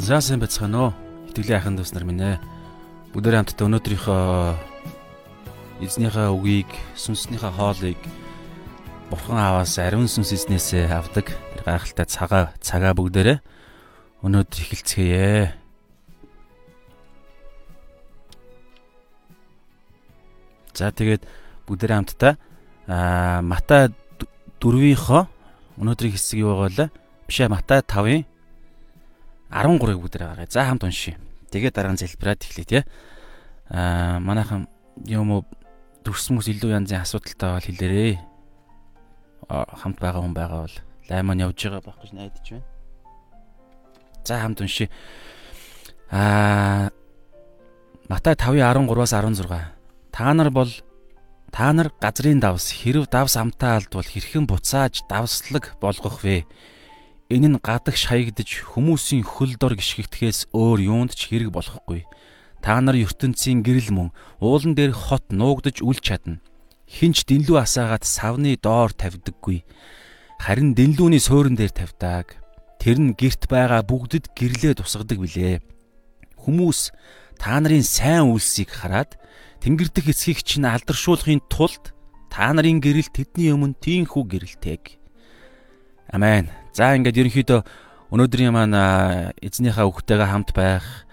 За сайн байцгаана уу. Итгэлийн ахын дүүс нар минь ээ. Бүгдээ хамтдаа өнөөдрийнхөө эзнийхээ үгийг, сүнснийхээ хоолыг Бурхан аваас ариун сүнс эзнээсээ авдаг. Тэр гайхалтай цагаа цагаа бүгдээрээ өнөөдөр эхэлцгээе. За тэгээд бүгдээ хамтдаа аа Матай 4-ийнхөө өнөөдрийн хэсэг юу байгаа вэ? Биш ээ Матай 5-ын 13-ыг бүгдээр гаргая. За хамт уншия. Тэгээд дараа нь залбираад эхлэе тий. Аа манайхан юм уу төрсмөс илүү янзын асуудалтай бол хэлээрээ. хамт байгаа хүн байгаа бол лай маань явж байгаа байх гэж найдаж байна. За хамт уншия. Аа Матай 5:13-аас 16. Та нар бол та нар газрын давс хэрв давс амтаа алдвал хэрхэн буцааж давслаг болгох вэ? Энэ нь гадагш хаягдж хүмүүсийн хөл дор гიშгэгдэхээс өөр юунд ч хэрэг болохгүй. Та нар ертөнцийн гэрэл мөн уулан дээр хот нуугдж үл чадна. Хинч дэнлүү асаагаад савны доор тавьдаггүй. Харин дэнлүүний суурин дээр тавьдаг. Тэр нь герт байгаа бүгдэд гэрлээ тусгадаг билээ. Хүмүүс та нарын сайн үйлсийг хараад тэнгэр дэх эсхийг чинь алдаршуулахын тулд та нарын гэрэл тэдний өмнө тийхүү гэрэлтэйг. Амен. За ингээд ерөнхийдөө өнөөдрийн маань эзнийхээ өгтэйгээ хамт байх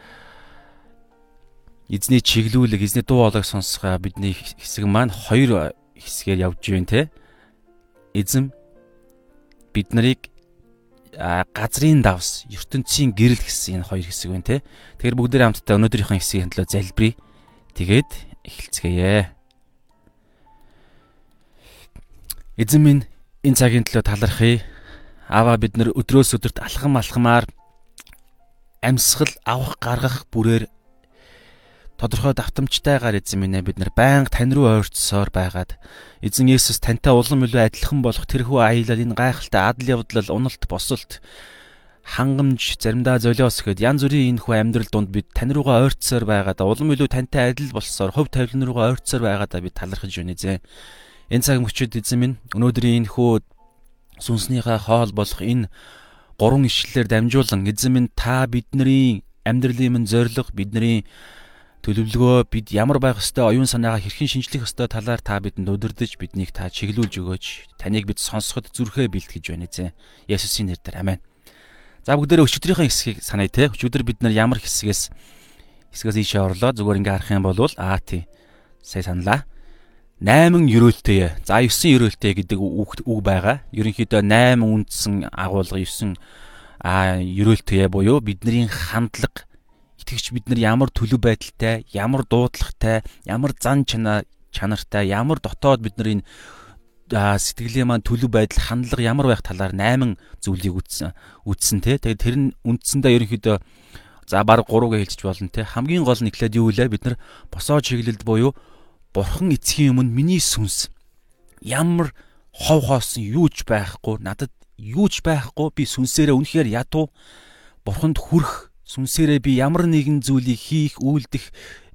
эзний чиглүүлэг, эзний дуу хоолойг сонсгоо бидний хэсэг маань хоёр хэсгээр явж байна те. Эзэм бид нарыг газрын давс, ертөнцийн гэрэл гэсэн энэ хоёр хэсэг байна те. Тэгэхээр бүгдээ хамтдаа өнөөдрийнхөө хэсгийн төлөө залбирая. Тэгээд эхэлцгээе. Эзэн минь энэ цагийн төлөө талархъя Аваа бид нар өдрөөс өдөрт алхам алхамаар амьсгал авах гаргах бүрээр тодорхой давтамжтайгаар эзэн минь бид нар байнга тань руу ойртсоор байгаад эзэн Есүс тантай улам илүү адилхан болох тэрхүү аялал энэ гайхалтай адал явдал уналт босолт хангамж заримдаа золиос гэхэд янз бүрийн энэ хүү амьдрал донд бид тань руугаа ойртсоор байгаад улам илүү тантай адил болсоор хөв тавилан руугаа ойртсоор байгаадаа бид талархаж байна эзэн. Энэ цаг мөчид эзэн минь өнөөдрийн энэ хүү сүнснийхээ хоол болох энэ гурван ишлэлээр дамжуулан эзэн минь та бидний амьдралын минь зориг бидний төлөвлөгөө бид ямар байх ёстой оюун санаагаа хэрхэн шинжлэх ёстой талаар та бидэнд удирдах биднийг та чиглүүлж өгөөч таныг бид сонсоход зүрхээ бэлтгэж байна эзэн Есүсийн нэрээр амен. За бүгдээрээ өчигдрийнхээ хэсгийг саная те. Өчигдөр бид нар ямар хэсгээс хэсгээс ийшээ орлоо зүгээр ингээ харах юм бол аа тий. Сая саналаа. 8 ерөөлтэй. За 9 ерөөлтэй гэдэг үг үг байгаа. Ерөнхийдөө 8 үндсэн агуулга 9 а ерөөлтэй буюу бидний хандлага итгэгч бид нар ямар төлөв байдалтай, ямар дуудлагатай, ямар зан чанаа чанартай, ямар дотоод бид нар энэ сэтгэлийн маань төлөв байдал хандлага ямар байх талаар 8 зүйлийг үтсэн үтсэн те. Тэгээд тэр нь үндсэндээ ерөнхийдөө за баг 3-ыг хэлчих болно те. Хамгийн гол нь ихлээд юу вэ? Бид нар босоо чиглэлд буюу Бурхан эцгийн өмнө миний сүнс. Ямар хов хоосон юу ч байхгүй надад юу ч байхгүй би сүнсээрээ үнэхээр ядуу бурханд хүрх сүнсээрээ би ямар нэгэн зүйлийг хийх үйлдэх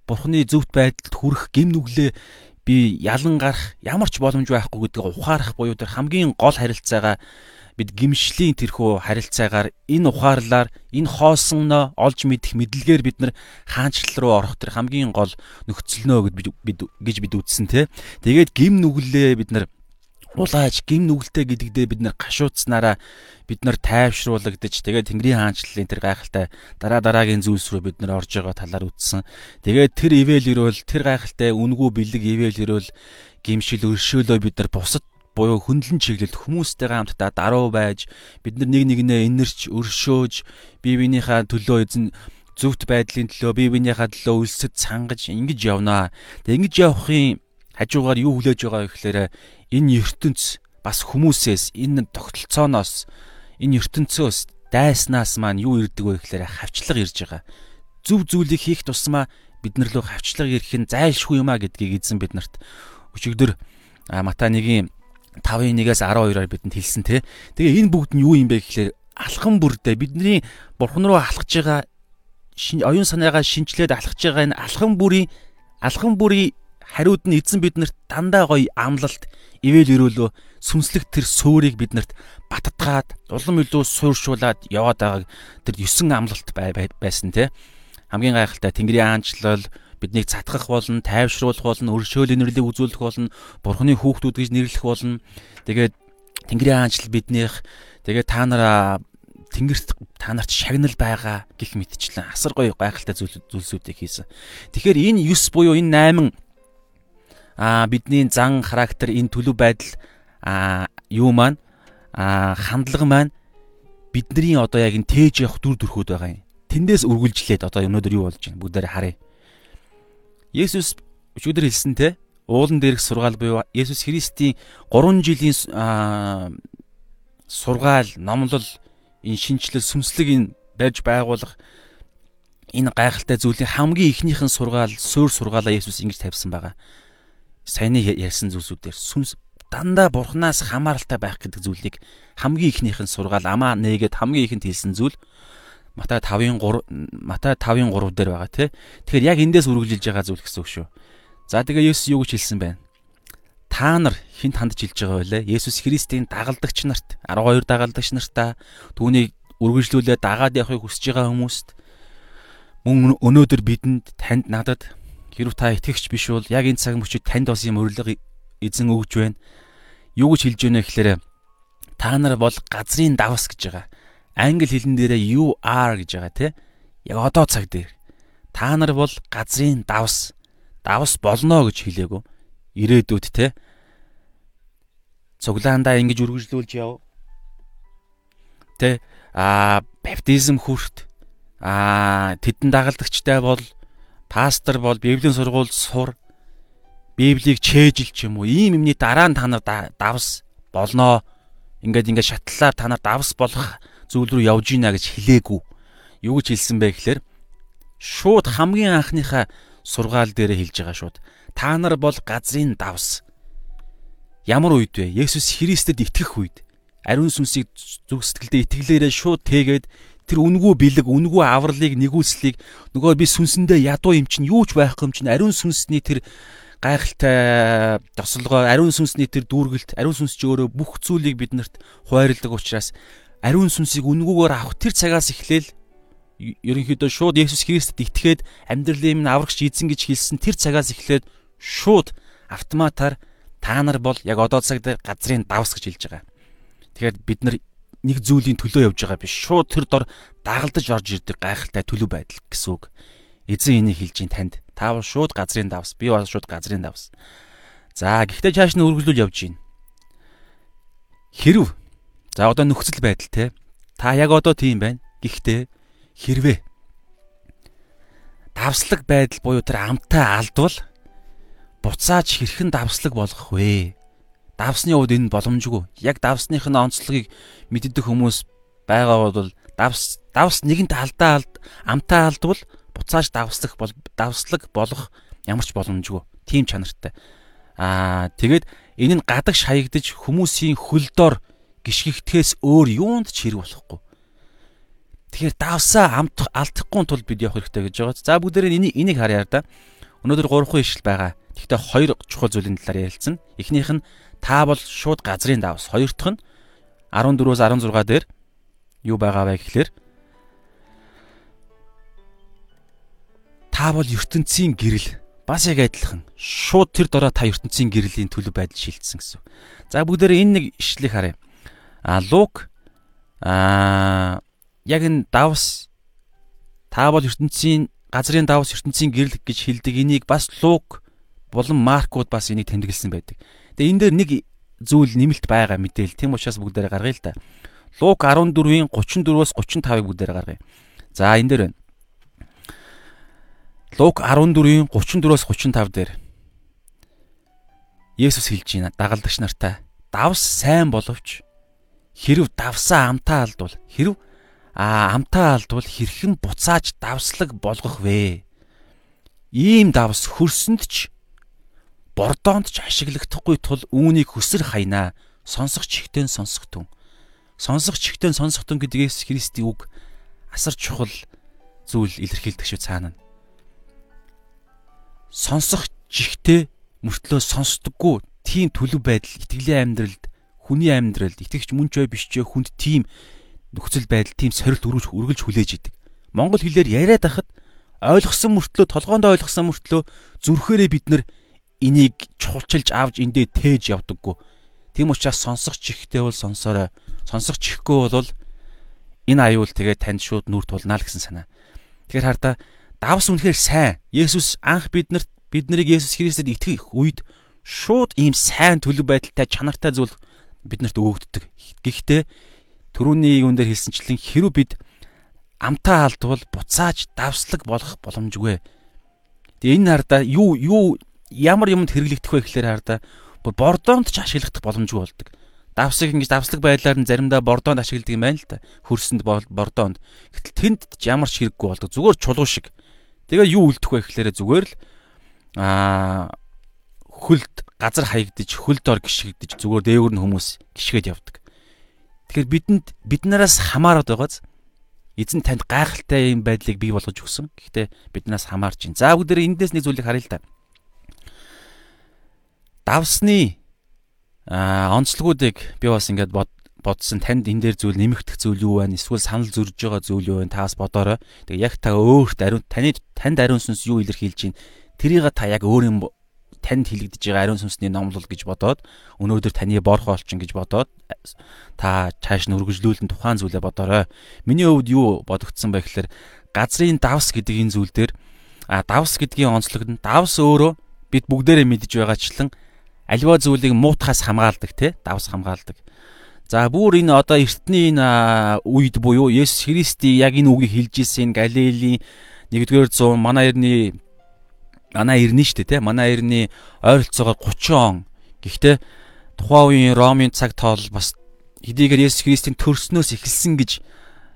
бурханы зөвхт байдалд хүрэх гим нүглээ би ялан гарах ямар ч боломж байхгүй гэдгийг ухаарах буюу тэр хамгийн гол харилцаагаа бид гимшлийн тэрхүү харилцаагаар энэ ухаарлаар энэ хоосноо олж мэдэх мэдлэгээр бид нар хаанчлал руу орох тэр хамгийн гол нөхцөлнөө гэд бид гэж бид үзсэн те. Тэгээд гим нүглээ бид нар улааж гим нүгэлтэй гэдэгдээ бид нар гашуудснараа бид нар тайвшруулагдаж тэгээд Тэнгэрийн хаанчлалын тэр гайхалтай дараа дараагийн зүйлс рүү бид нар орж байгаа талаар үзсэн. Тэгээд тэр ивэл ирвэл тэр гайхалтай үнгүү бэлэг ивэл ирвэл гимшил өршөөлөө бид нар бусад буюу хөндлөн чиглэлд хүмүүстэйгээ хамтдаа даруй байж бид нар нэг нэгнээ инэрч өршөөж бие биенийхээ төлөө эзэн зөвхт байдлын төлөө бие биенийхээ төлөө өлсөд сангаж ингэж явнаа. Тэг ингэж явахын хажуугаар юу хүлээж байгаа вэ гэхээр энэ ертөнц бас хүмүүсээс энэ тогтолцооноос энэ ертөнцөөс дайснаас маань юу ирдэг вэ гэхээр хавчлага ирж байгаа. Зөв зүйлийг хийх тусмаа бид нар лөө хавчлага ирэх нь зайлшгүй юм а гэдгийг эзэн биднэрт өчигдөр Матай 1-ийн 5-1-ээс 12-оор бидэнд хэлсэн те. Тэгээ энэ бүгд нь юу юм бэ гэхлээр алхам бүрдээ бидний бурхан руу алхаж байгаа оюун санаагаа шинчлээд алхаж байгаа энэ алхам бүрийн алхам бүрийн хариуд нь эзэн биднэрт дандаа гоё амлалт ивэл өрөөлөө сүнслэг тэр суурийг биднэрт баттгаад улам илүү сууршуулад яваад байгааг тэр 9 амлалт байсан те хамгийн гайхалтай Тэнгэрийн аанчлал биднийг цатгах болно, тайвшруулах болно, өршөөл инэрлийг үзүүлэх болно, Бурхны хүүхдүүд гэж нэрлэх болно. Тэгээд Тэнгэрийн аанчлал биднийх тэгээд та нараа тэнгэрт та нарт шагнал байгаа гих мэтчлэн асар гоё гайхалтай зүйлсүүдийг хийсэн. Тэгэхээр энэ 9 буюу энэ 8 а бидний зан характер энэ төлөв байдал а юу маань а хандлага маань бидний одоо яг энэ тээж явах дүр төрхөд байгаа юм. Тэндээс үргэлжлээд одоо өнөөдөр юу болж байна бүгдээр харъя. Есүс өчигдөр хэлсэн те уулан дээрх сургаал буюу Есүс Христийн 3 жилийн сургаал, номлол энэ шинчлэл сүмслэг энэ барьж байгуулах энэ гайхалтай зүйлийн хамгийн ихнийхэн сургаал, суур сургаалаа Есүс ингэж тавьсан байгаа. Саяны ярьсан зүйлсүүдээр сүмс дандаа бурхнаас хамааралтай байх гэдэг зүйлийг хамгийн ихнийхэн сургаал амаа нээгээд хамгийн ихэнд хэлсэн зүйл Матай 5-ын 3 Матай 5-ын 3 дээр байгаа тий. Тэгэхээр яг эндээс үргэлжилж байгаа зүйл гэсэн үг шүү. За тэгээ Есүс юу гэж хэлсэн бэ? Та нар хинт хандж хэлж байгаа байлаа? Есүс Христийн дагалдагч нарт 12 дагалдагч нартаа түүнийг үргэлжлүүлээ дагаад явахыг хүсэж байгаа хүмүүст мөн өнөөдөр бидэнд танд надад хэрв та итгэгч биш бол яг энэ цаг мөчид танд бас юм урилга эзэн өгж байна. Юу гэж хэлж байна вэ гэхээр та нар бол газрын давс гэж байгаа. Англи хэлэн дээрээ you are гэж байгаа тий. Яг одоо цаг дээр та нар бол газрын давс давс болно гэж хэлээгүү. Ирээдүйд тий. Цуглаандаа ингэж үргэлжлүүлж яв. Тэ а баптизм хүрт а тэдэн дагалдагчтай бол пастор бол библийн сургуульд сур библийг чэйжил ч юм уу ийм юмний дараа нь та нар давс болноо ингээд ингээд шатлалаар та нар давс болох зүйл рүү явж гинэ гэж хэлээгүй. Юу гэж хэлсэн бэ гэхээр шууд хамгийн анхныхаа сургаал дээр хэлж байгаа шууд. Та нар бол газрын давс. Ямар үед вэ? Есүс Христэд итгэх үед. Ариун сүнсийг зүг сэтгэлдээ итгэлээрээ шууд тэгээд тэр үнгүү бэлэг үнгүү авралыг нэгүслийг нөгөө би сүнсэндээ ядуу юм чинь юу ч байхгүй юм чинь ариун сүнсний тэр гайхалтай тослогоо ариун сүнсний тэр дүүргэлт ариун сүнс чи өөрөө бүх зүйлийг биднэрт хуваарилдаг учраас ариун сүнсийг үнгүүгээр авах тэр цагаас эхлээл ерөнхийдөө шууд Есүс Христэд итгээд амьдралын минь аврагч эзэн гэж хэлсэн тэр цагаас эхлээд шууд автоматар та нар бол яг одоо цаг дээр газрын давс гэж хэлж байгаа. Тэгэхээр бид нар нэг зүйлийн төлөө явж байгаа биш. Шууд тэр дор дагалдаж орж ирдэг гайхалтай төлөв байдал гэсэн үг. Эзэн энийг хэлж ин танд. Та бол шууд газрын давс. Би бол шууд газрын давс. За гэхдээ чааш нь үргэлжлүүл явж гин. Хэрв за одоо нөхцөл байдал те. Та яг одоо тийм байна. Гэхдээ хэрвээ давслаг байдал буюу тэр амтаа алдвал буцааж хэрхэн давслаг болгох вэ? давсны хувьд энэ боломжгүй. Яг давсных нь онцлогийг мэддэг хүмүүс байгаа бол давс давс нэгэнт алдаа алд амтаа алдвал буцааж давслах бол давслаг болох ямар ч боломжгүй. Тим чанартай. Аа тэгээд энэ нь гадагш хаягдж хүмүүсийн хөлдор гიშгэгдэхээс өөр юунд ч хэрэг болохгүй. Тэгэхээр давсаа амт алдахгүй тул бид явах хэрэгтэй гэж байгаа. За бүгдээрээ энийг энийг харъя да. Өнөөдөр 3 хүн ишл байгаа. Гэхдээ хоёр чухал зүйлийн талаар ярилцсан. Эхнийх нь та бол шууд газрын давс. Хоёр дахь нь 14-өөс 16 дээр юу байгаа вэ гэхлээр та бол ертөнцийн гэрэл бас яг адилхан шууд тэр дороо та ертөнцийн гэрлийн төлөв байдал шилжсэн гэсэн. За бүгдээр энэ нэг ишлэлийг харъя. А Лук а яг энэ давс та бол ертөнцийн газрын давс ертөнцийн гэрэл гэж хэлдэг энийг бас Лук болон Маркууд бас энийг тэмдэглэсэн байдаг. Тэгээ энэ дээр нэг зүйл нэмэлт байгаа мэдээл. Тийм учраас бүгдээрээ гаргая л та. Лук 14-ийн 34-өөс 35-ыг бүгдээрээ гаргая. За энэ дээр байна. Лук 14-ийн 34-өөс 35 дээр Есүс хэлж байна дагалдагч нартай. Давс сайн боловч хэрв давсаа амтаа алдвал хэрв а амтаа алдвал хэрхэн буцааж давслаг болгох вэ? Ийм давс хөрсөнд ч бордоонд ч ашиглагдахгүй тул үүнийг хөсөр хайнаа. Сонсох чихтэн сонсох түн. Сонсох чихтэн сонсох түн гэдгээс Христийн үг асар чухал зүйл илэрхийлдэг шүү цаана. Сонсох чихтэй мөртлөө сонсдоггүй тийм төлөв байдал итгэлийн амьдралд хүний амьдралд итгэгч мөн ч биш ч хүнд тийм нөхцөл байдал тийм сорилт өргөж үргэлж хүлээж идэг. Монгол хэлээр яриад ахад ойлгосон мөртлөө толгоонд ойлгосон мөртлөө зүрхээрээ бид нар энийг чухалчилж авч эндээ тээж явдаггүй. Тийм учраас сонсох чихтэй бол сонсорой. Сонсох чихгүй бол энэ аюул тэгээ танд шууд нүр тулнаа л гэсэн санаа. Тэгэхээр хардаа давс үнэхээр сайн. Есүс анх биднэрт бид нарыг Есүс Христэд итгэх үед шууд ийм сайн төлөв байдалтай чанартай зүйл биднэрт өгөгддөг. Гэхдээ түрүүний юун дээр хэлсэнчлэн хэрв бид амтаа алдвал буцааж давслаг болох боломжгүй. Тэгээ энэ хардаа юу юу ямар юмд хэрэглэгдэх вэ гэхээр хардаа бүр бордоонд ч ашиглах боломжгүй болдог. Давсыг ингэж давслаг байдлаар нь заримдаа бордоонд ашигладаг юм байна л та. Хөрсөнд бордоонд. Гэтэл тэнд ямар ч хэрэггүй болдог. Зүгээр чулуу шиг. Тэгээ юу үлдэх вэ гэхээр зүгээр л аа хөлд газар хаягдж хөл дор гიშгдэж зүгээр дээгүр нь хүмүүс гიშгээд явдаг. Тэгэхээр бидэнд бид нараас хамаарат байгааз эзэн танд гайхалтай юм байдлыг бий болгож өгсөн. Гэхдээ биднээс хамаарч байна. За бүгд эндээс нэг зүйлийг харъя л да. Давсны аа онцлогуудыг би бас ингээд бод бодсон танд энэ дээр зүйл нэмэгдэх зүйл юу байна? Эсвэл санал зөрж байгаа зүйл юу байна? Таас бодоорой. Тэгээ яг та өөрт ариун таны танд ариун сүнс юу илэрхийлж байна? Тэрийг та яг өөр юм танд хилэгдэж байгаа ариун сүнсний номлол гэж бодоод өнөөдөр таны борх олчин гэж бодоод та цааш нь үргэлжлүүлэн тухайн зүйлээ бодоорой. Миний хувьд юу бодогдсон бэ гэхээр газрын давс гэдэг энэ зүйл дээр а давс гэдгийн онцлог нь давс өөрөө бид бүгдээрээ мэдж байгаачлан аливаа зүйлийг муутахаас хамгаалдаг те давс хамгаалдаг. За бүр энэ одоо эртний энэ үед буюу Есүс Христийн яг энэ үгийг хэлж ирсэн Галилийн 1-р 100 манай эртний манай ирнэ шүү дээ те манай ирний ойролцоогоор 30 он. Гэхдээ тухайн үеийн Ромын цаг тоол бас хэдийгээр Есүс Христийн төрснөөс эхэлсэн гэж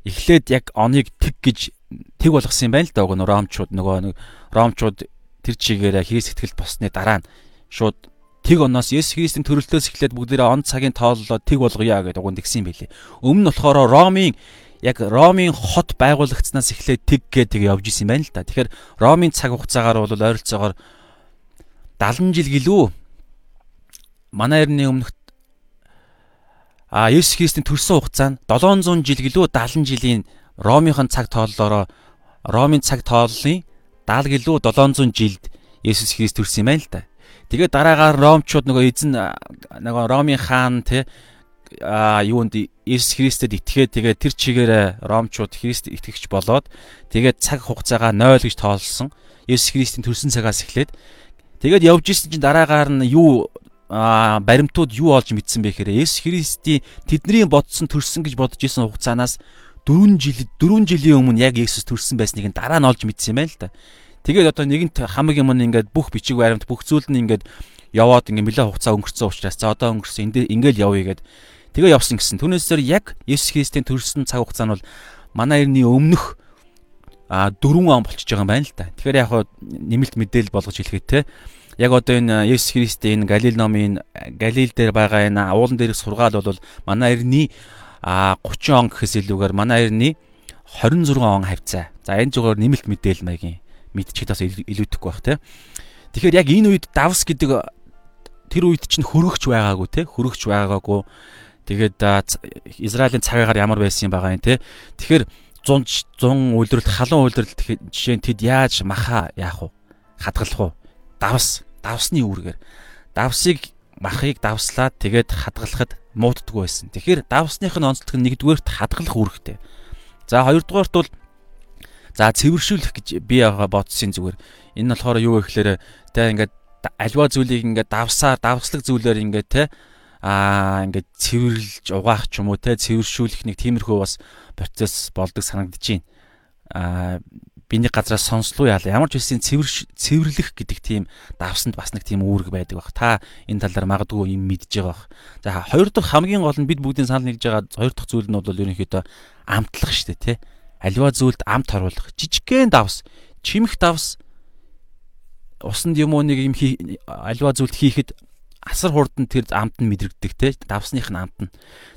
эхлээд яг оныг тэг гэж тэг болгосон юм байна л да нөгөө ромчууд нөгөө нэг ромчууд тэр чигээр Христ сэтгэлд босны дараа нь шууд тэг оноос Есүс Христийн төрөлтөөс эхлээд бүгдээрээ он цагийн тооллоо тэг болгоё гэдэг уган тэгсэн юм билий. Өмнө нь болохоор Ромын яг Ромын хот байгуулагдсанаас эхлээд тэг гэдэг явж исэн байна л да. Тэгэхээр Ромын цаг хугацаагаар бол ойролцоогоор 70 жил гэлүү манай эртний өмнөх а Есүс Христийн төрсөн хугацаа нь 700 жил гэлүү 70 жилийн Ромынхон цаг тооллороо Ромын цаг тооллын 70 гэлүү 700 жилд Есүс Христ төрсөн юм байна л да. Тэгээд дараагаар Ромчууд нөгөө эзэн нөгөө Ромын хаан те а юунд Иесус Христэд итгээд тэгээ тэр чигээр ромчууд Христ итгэгч болоод тэгээд цаг хугацаагаа 0 гэж тоолсон. Иесус Христийн төрсөн цагаас эхлээд тэгээд явж исэн чинь дараагаар нь юу а баримтууд юу олж мэдсэн бэ гэхээр Иесус Христийн тэдний бодсон төрсөн гэж бодож исэн хугацаанаас 4 жил 4 жилийн өмнө яг Иесус төрсөн байсныг дараа нь олж мэдсэн юм байна л да. Тэгээд одоо нэгэнт хамаг юм нь ингээд бүх бичиг баримт бүх зүйл нь ингээд яваад ингээд нэлээд хугацаа өнгөрцөн учраас за одоо өнгөрсөн эндээ ингээл явъя гэд Тэгээ явсан гэсэн. Түүнээсээр яг Есүс Христийн төрсөн цаг хугацаа нь бол манай эртний өмнөх а 4 он болчихж байгаа юм байна л да. Тэгэхээр яг нэмэлт мэдээлэл болгож хэлэхэд те яг одоо энэ Есүс Христийн Галил номын Галил дээр байгаа энэ уулан дээрх сургаал бол манай эртний а 30 он гэхээс илүүгээр манай эртний 26 он хавцаа. За энэ зүгээр нэмэлт мэдээлэл маягийн мэдчихэд бас илүүдэхгүй бах те. Тэгэхээр яг энэ үед давс гэдэг тэр үед чинь хөрөгч байгаагүй те хөрөгч байгаагүй Тэгээд Израилийн цагаагаар ямар байсан юм байгаа юм те. Тэгэхээр 100 100 үйлрэлт халуун үйлрэлт жишээ нь тэд яаж маха яах вэ? Хадгалах уу? Давс, давсны үүргээр. Давсыг махыг давслаад тэгээд хадгалахад мууддаггүй байсан. Тэгэхээр давсных нь онцлог нь нэгдүгээрт хадгалах үүрэгтэй. За хоёрдугаарт бол за цэвэршүүлэх гэж би бодсон зүгээр. Энэ болохоор юу вэ гэхээр тэ ингээд альва зүйлийг ингээд давсаар давслаг зүйлээр ингээд те аа ингээд цэвэрлж угаах ч юм уу те цэвэршүүлэх нэг тиймэрхүү бас процесс болдог санагдаж байна. Аа биний газраас сонслоо яалаа. Ямар ч үсэн цэвэр цэвэрлэх гэдэг тийм давсанд бас нэг тийм үүрэг байдаг баг. Та энэ талаар магадгүй юм мэдж байгаа баг. За хоёр дахь хамгийн гол нь бид бүгдийн санал нэгж байгаа хоёр дахь зүйл нь бол ерөнхийдөө амтлах шүү дээ, тэ. Аливаа зүйлд амт харуулах. Жижигхэн давс, чимэх давс усанд юм уу нэг юм аливаа зүйлд хийхэд асар хурдан тэр амт нь мэдрэгддэг те давсных нь амт нь.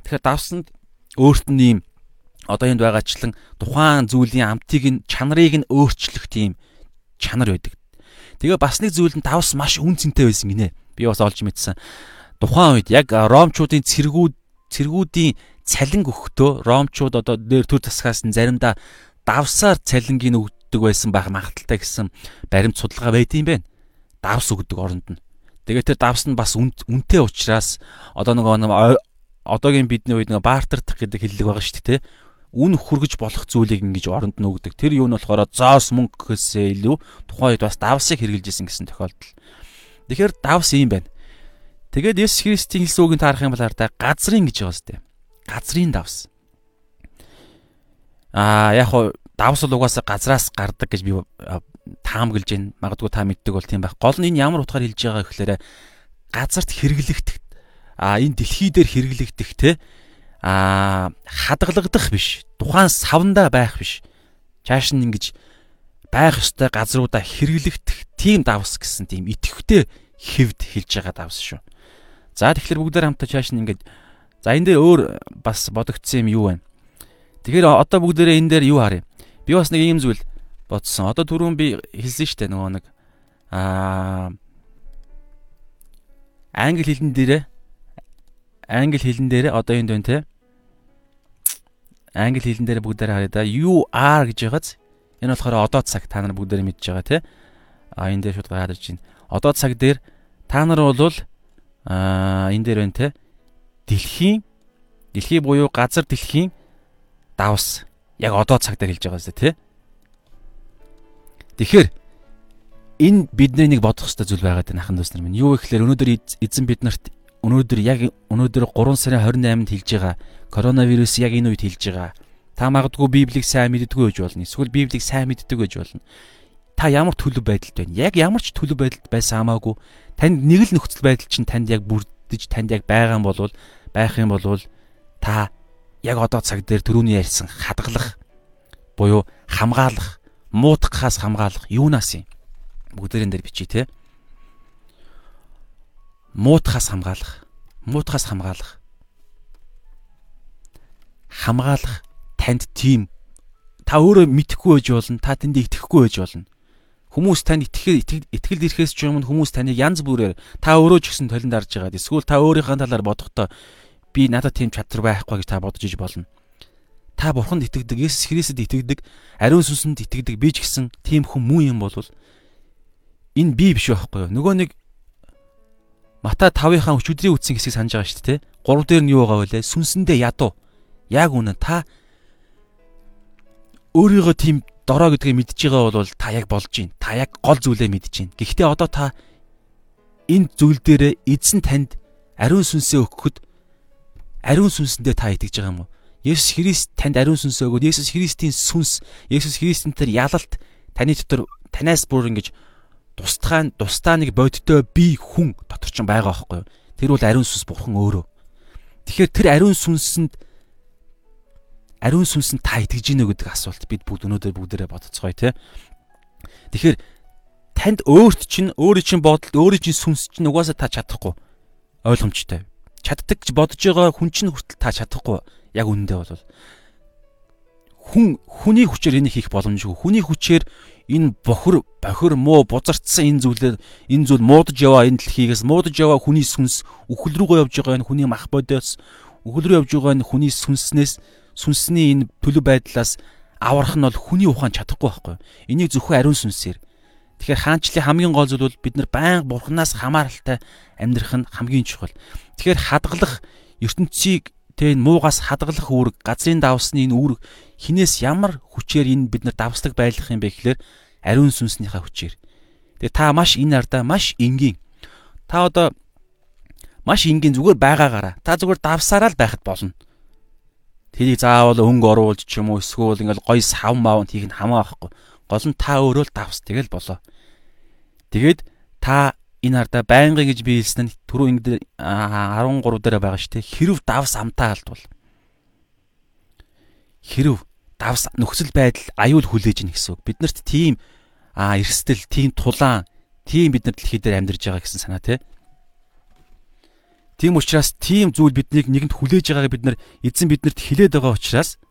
Тэгэхээр давсанд өөрт нь ийм одоо энд байгаачлан тухайн зүйлийн амтыг нь чанарыг нь өөрчлөх тийм чанар байдаг. Тэгээ бас нэг зүйл нь давс маш үн цэнтэй байсан гинэ. Би бас олж мэдсэн. Тухайн үед яг ромчуудын цэргүүд цэргүүдийн цалин өгөхдөө ромчууд одоо нэр төр засгаас нь заримдаа давсаар цалингийн өгдөг байсан байх магадaltaй гэсэн баримт судалгаа байд юм байна. Давс өгдөг оронд нь. Тэгээд тэр давс нь бас үнэтэй учраас одоо нөгөө одоогийн бидний үед нөгөө бартардах гэдэг хэллэг байгаа шүү дээ. Үн хүргэж болох зүйлийг ингэж оронд нь өгдөг. Тэр юу нь болохоор зоос мөнгө гэхээсээ илүү тухайн үед бас давсыг хэрэгжилж исэн гэсэн тохиолдол. Тэгэхээр давс юм байна. Тэгээд Есүс Христийн хэлсэн үгийг таарах юм бол хараа газрын гэж байгаа сте. Газрын давс. Аа яг хуу давс л угаасаа газраас гардаг гэж би таамаглаж байна. Магадгүй та мэддэг бол тийм байх. Гол нь энэ ямар утгаар хэлж байгаа гэхээр газарт хэрэглэгдэх а энэ дэлхий дээр хэрэглэгдэх те а хадгалагдах биш. Тухайн савнда байх биш. Чааш нь ингэж байх ёстой газруудаа хэрэглэгдэх тийм давс гэсэн тийм итгэвтэй хэвд хэлж байгаа давс шүү. За тэгэхээр бүгдээр хамтаа чааш нь ингэж за энэ дээр өөр бас бодогдсон юм юу вэ? Тэгэхээр одоо бүгдээрээ энэ дээр юу харъя? Би бас нэг ийм зүйл бодсон. Одоо түрүүн би хэлсэн шүү дээ нөгөө нэг аа англи хэлэн дээрээ англи хэлэн дээрээ одоо энд байна те. Англи хэлэн дээрээ бүгдээрээ харъя да. You are гэж байгааз энэ болохоор одоо цаг та нар бүгдээрээ мэдж байгаа те. А энэ дээр шууд гарч байна. Одоо цаг дээр та нар бол аа энэ дээр байна те. Дэлхийн дэлхий буюу газар дэлхийн давс яг одоо цаг дээр хэлж байгаа зү тий. Тэгэхээр энэ бидний нэг бодох ёстой зүйл байгаад байна ахын дүүс нар минь. Юу гэхээр өнөөдөр эзэн биднэрт өнөөдөр яг өнөөдөр 3 сарын 28-нд хэлж байгаа коронавирус яг энэ үед хэлж байгаа. Та магадгүй Библийг сайн мэддэггүй гэж болно. Эсвэл Библийг сайн мэддэг гэж болно. Та ямар төлөв байдалд байна? Яг ямар ч төлөв байдалд байсан хамаагүй танд нэг л нөхцөл байдал чинь танд яг бүрдэж танд яг байгаа юм бол байх юм бол та яг одоо цаг дээр түрүүний ярьсан хадгалах буюу хамгаалах, муутгахаас хамгаалах юунаас юм? Бүгдээрэн дээр бичиж те. Муутгахаас хамгаалах, муутгахаас хамгаалах. Хамгаалах танд тийм та өөрөө мэдхгүй байж болно, та тэнд итгэхгүй байж болно. Хүмүүс танд итгэл итгэл ирэхээс ч юм хүмүүс таныг янз бүрээр та өөрөө ч гэсэн толинд харж байгаа. Эсвэл та өөрийнхөө талаар бодохдоо би надад тийм чадвар байхгүй гэж та бодож иж болно. Та бурханд итгэдэг, Есүс Христэд итгэдэг, ариун сүнсэнд итгэдэг би ч гэсэн тийм хүн муу юм бол энэ би биш байхгүй юу? Нөгөө нэг Матай 5-ынхаа өчигдрийн үтсэн хэсгийг санаж байгаа шүү дээ. 3 дээр нь юу байгаа вэ? Сүнсэндээ ядуу. Яг үнэн та өөрийгөө тийм дорой гэдгийг мэдж байгаа бол та яг болж байна. Та яг гол зүйлээ мэдж байна. Гэхдээ одоо та энэ зүйл дээрээ эзэн танд ариун сүнсээ өгөхөд ариун сүнсэндээ та итгэж байгаа юм уу? Есүс Христ танд ариун сүнсээ өгөөд Есүс Христийн сүнс, Есүс Христийн тэр ялалт таны дотор танаас бүр ингэж тусдаа тусдаа нэг бодиттой би хүн дотор ч байгаа байхгүй юу? Тэр бол ариун сүнс бурхан өөрөө. Тэгэхээр тэр ариун сүнсэнд ариун сүнсэнд та итгэж гинэ гэдэг асуулт бид бүгд өнөөдөр бүгдээрээ бодцгоё те. Тэгэхээр танд өөрт чинь өөрийн чинь бодолд өөрийн чинь сүнс чинь угаасаа та чадахгүй ойлгомжтой чаддаг гэж бодож байгаа хүн чинь хүртэл та чадахгүй яг үнэндээ бол хүн хүний хүчээр энийг хийх боломжгүй. Хүний хүчээр энэ бохор бохор муу бузартсан энэ зүйлээр энэ зүйл муудаж яваа энэ дэлхийгээс муудаж яваа хүний сүнс үхэл рүүгээ явж байгаа энэ хүний мах бодоос үхэл рүү явж байгаа энэ хүний сүнснээс сүнсний энэ төлөв байдлаас аврах нь бол хүний ухаан чадахгүй байхгүй. Энийг зөвхөн ариун сүнсээр Тэгэхээр хаанчлалын хамгийн гол зүйл бол бид нар байнга бурхнаас хамааралтай амьдрах нь хамгийн чухал. Тэгэхээр хадгалах ертөнцийг тэ муугаас хадгалах үүрэг, газрын давсны энэ үүрэг хинээс ямар хүчээр энэ бид нар давслаг байлгах юм бэ гэхээр ариун сүнснийхаа хүчээр. Тэгээ та маш энэ ардаа маш энгийн. Та одоо маш энгийн зүгээр байгаагаараа та зүгээр давсараа л байхад болно. Тэрийг заавал өнгө оруулж ч юм уу эсвэл ингээл гой сав маавнд хийх нь хамаа байхгүй. Гол нь та өөрөө л давс тэгэл болоо. Тэгээд та энэ ардаа байнгын гэж би хэлсэн нь түрүү ингэ 13 дээр байгаа шүү дээ. Хэрв давс амтаа алдвал. Хэрв давс нөхцөл байдал аюул хүлээж ийн гэсэн үг. Биднэрт тийм а эрсдэл, тийм тулаан, тийм бид нар дэлхий дээр амьдарч байгаа гэсэн санаа тий. Тийм учраас тийм зүйл биднийг нэгэнд хүлээж байгааг бид нар эзэн биднэрт хилээд байгаа учраас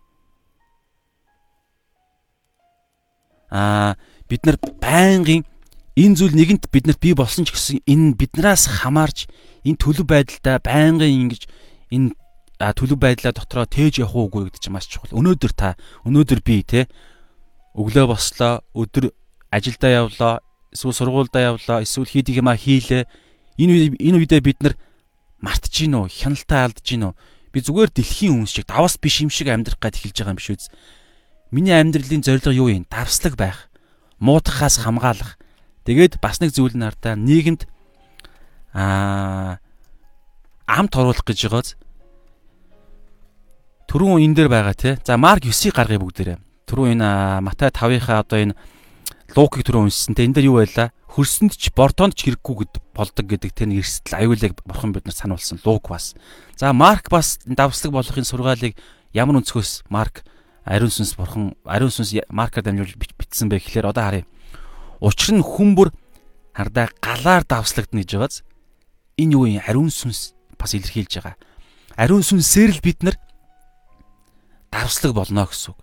а бид нар байнгын Энэ зүйл нэгэнт биднэрт бий болсон ч гэсэн энэ биднээс хамаарч энэ төлөв байдалтай байнгын ингэж энэ төлөв байдлаа дотроо тээж явах уугүй гэдэг чинь маш чухал. Өнөөдөр та өнөөдөр би те өглөө бослоо, өдөр ажилдаа явлаа, эсвэл сургуульдаа явлаа, эсвэл хийдэг юмаа хийлээ. Энэ энэ үедээ бид нар мартаж гин үү, хяналтаа алдаж гин үү? Би зүгээр дэлхийн хүн шиг давас биш юм шиг амьдрах гад эхэлж байгаа юм биш үү? Миний амьдралын зорилго юу юм? Давслаг байх. Муутахаас хамгаалах. Тэгээд бас нэг зүйл нь ардаа нийгэмд аа амт оруулах гэж байгааз түрүүн энэ дээр байгаа тий. За Марк 9-ийг гаргая бүгдээрээ. Түрүүн энэ Матай 5-ынхаа одоо энэ Лукийг түрүүн уншсан. Тэ энэ дээр юу байлаа? Хөрсөнд ч бортоонд ч хэрэггүй гэд болдог гэдэг тэр эрсдэл аюулыг бурхан бид нар сануулсан. Лук бас. За Марк бас давслаг болохын сургаалыг ямар өнцгөөс Марк ариун сүнс бурхан ариун сүнс Маркаар дамжуул бичсэн бэ гэхлээр одоо харъя. Учир нь хүн бүр хардаа галаар давслагдана гэж байгааз энэ юу юм ариун сүнс бас илэрхийлж байгаа. Ариун сүнсээр л бид нар давслаг болно гэсэн үг.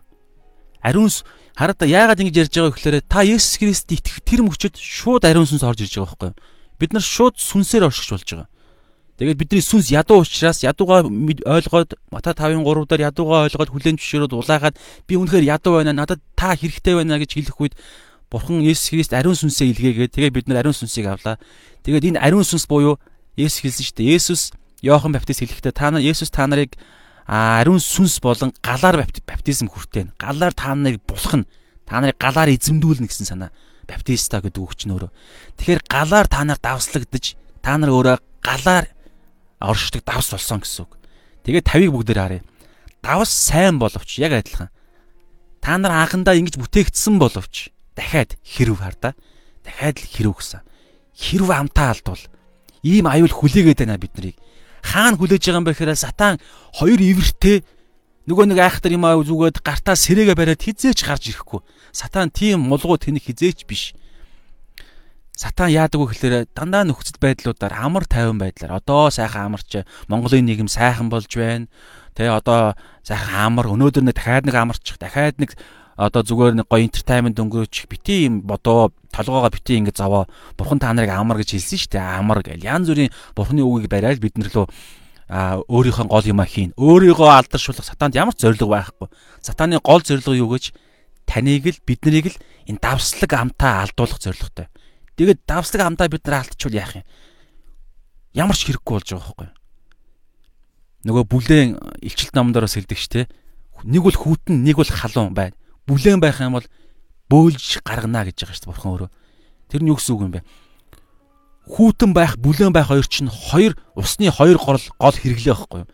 Ариун хараад яагаад ингэж ярьж байгаа гэхээр та Есүс Христ итгэх тэр мөчөд шууд ариун сүнс орж ирж байгаа байхгүй юу? Бид нар шууд сүнсээр оршиж болж байгаа. Тэгээд бидний сүнс ядуу учраас ядуугаа ойлгоод Мата 5-ын 3 дээр ядуугаа ойлгоод хүлэн зөвшөөрөөд улаагаад би үнэхээр ядуу байна надад та хэрэгтэй байна гэж хэлэх үед Бурхан Есүс Христ ариун сүнсээ илгээгээд тэгээд бид нар ариун сүнсийг авлаа. Тэгээд энэ ариун сүнс буюу Есүс хэлсэн шүү дээ. Есүс Иохан Баптист хэлэхдээ та нар Есүс та нарыг ариун сүнс болон галаар баптизм хүртэн. Галаар та нарыг булах нь та нарыг галаар эзэмдүүлнэ гэсэн санаа. Баптиста гэдэг үг чинь өөрөө. Тэгэхээр галаар та нар давслагдж та нар өөрөө галаар оршдог давс болсон гэсэн үг. Тэгээд тавийг бүгдээр харъя. Давс сайн боловч яг адилхан. Та нар анхандаа ингэж бүтээгдсэн боловч дахиад хэрв хардаа. Дахиад л хэрв гэсэн. Хэрв амтаа алдвал ийм аюул хүлээгээд байна биднийг. Хаана хүлээж байгаа юм бэ гэхээр сатан хоёр ивэртэй нөгөө нэг айхтар юм аа зүгээд гартаа сэрээгээ бариад хизээч гарч ирэхгүй. Сатан тийм мулгуу тэнэг хизээч биш. Сатан яадаг вэ гэхээр дандаа нөхцөл байдлуудаар амар тайван байдлаар одоо сайхан амарч Монголын нийгэм сайхан болж байна. Тэ одоо сайхан амар өнөөдөр нэг дахиад нэг амарчих дахиад нэг одоо зүгээр нэг гоё entertainment өнгөрөөч бити юм бодоо толгоогоо бити ингэ заваа бурхан та нарыг амар гэж хэлсэн шүү дээ. Амар гэл. Янз бүрийн бурханы үгийг бариад бид нар лөө а өөрийнхөө гол юма хийн. Өөрийгөө алдаршуулах сатанд ямар ч зориг байхгүй. Сатаны гол зорилго юу гэж? Таныг л биднийг л энэ давслаг амтаа алдуулах зорилготой. Тэгээд давслаг амтаа бид нар алдчихвал яах юм? Ямар ч хэрэггүй болж байгаа байхгүй. Нөгөө бүлээн илчилт номдороос хэлдэг ч те нэг бол хүүтэн нэг бол халуун байна бүлээн байх юм бол бөөлж гаргана гэж байгаа шүү дээ бурхан өөрөө. Тэр нь юу гэсэн үг юм бэ? Хүүтэн байх, бүлээн байх хоёр чинь хоёр усны хоёр гол гол хэрэглээ байхгүй юу?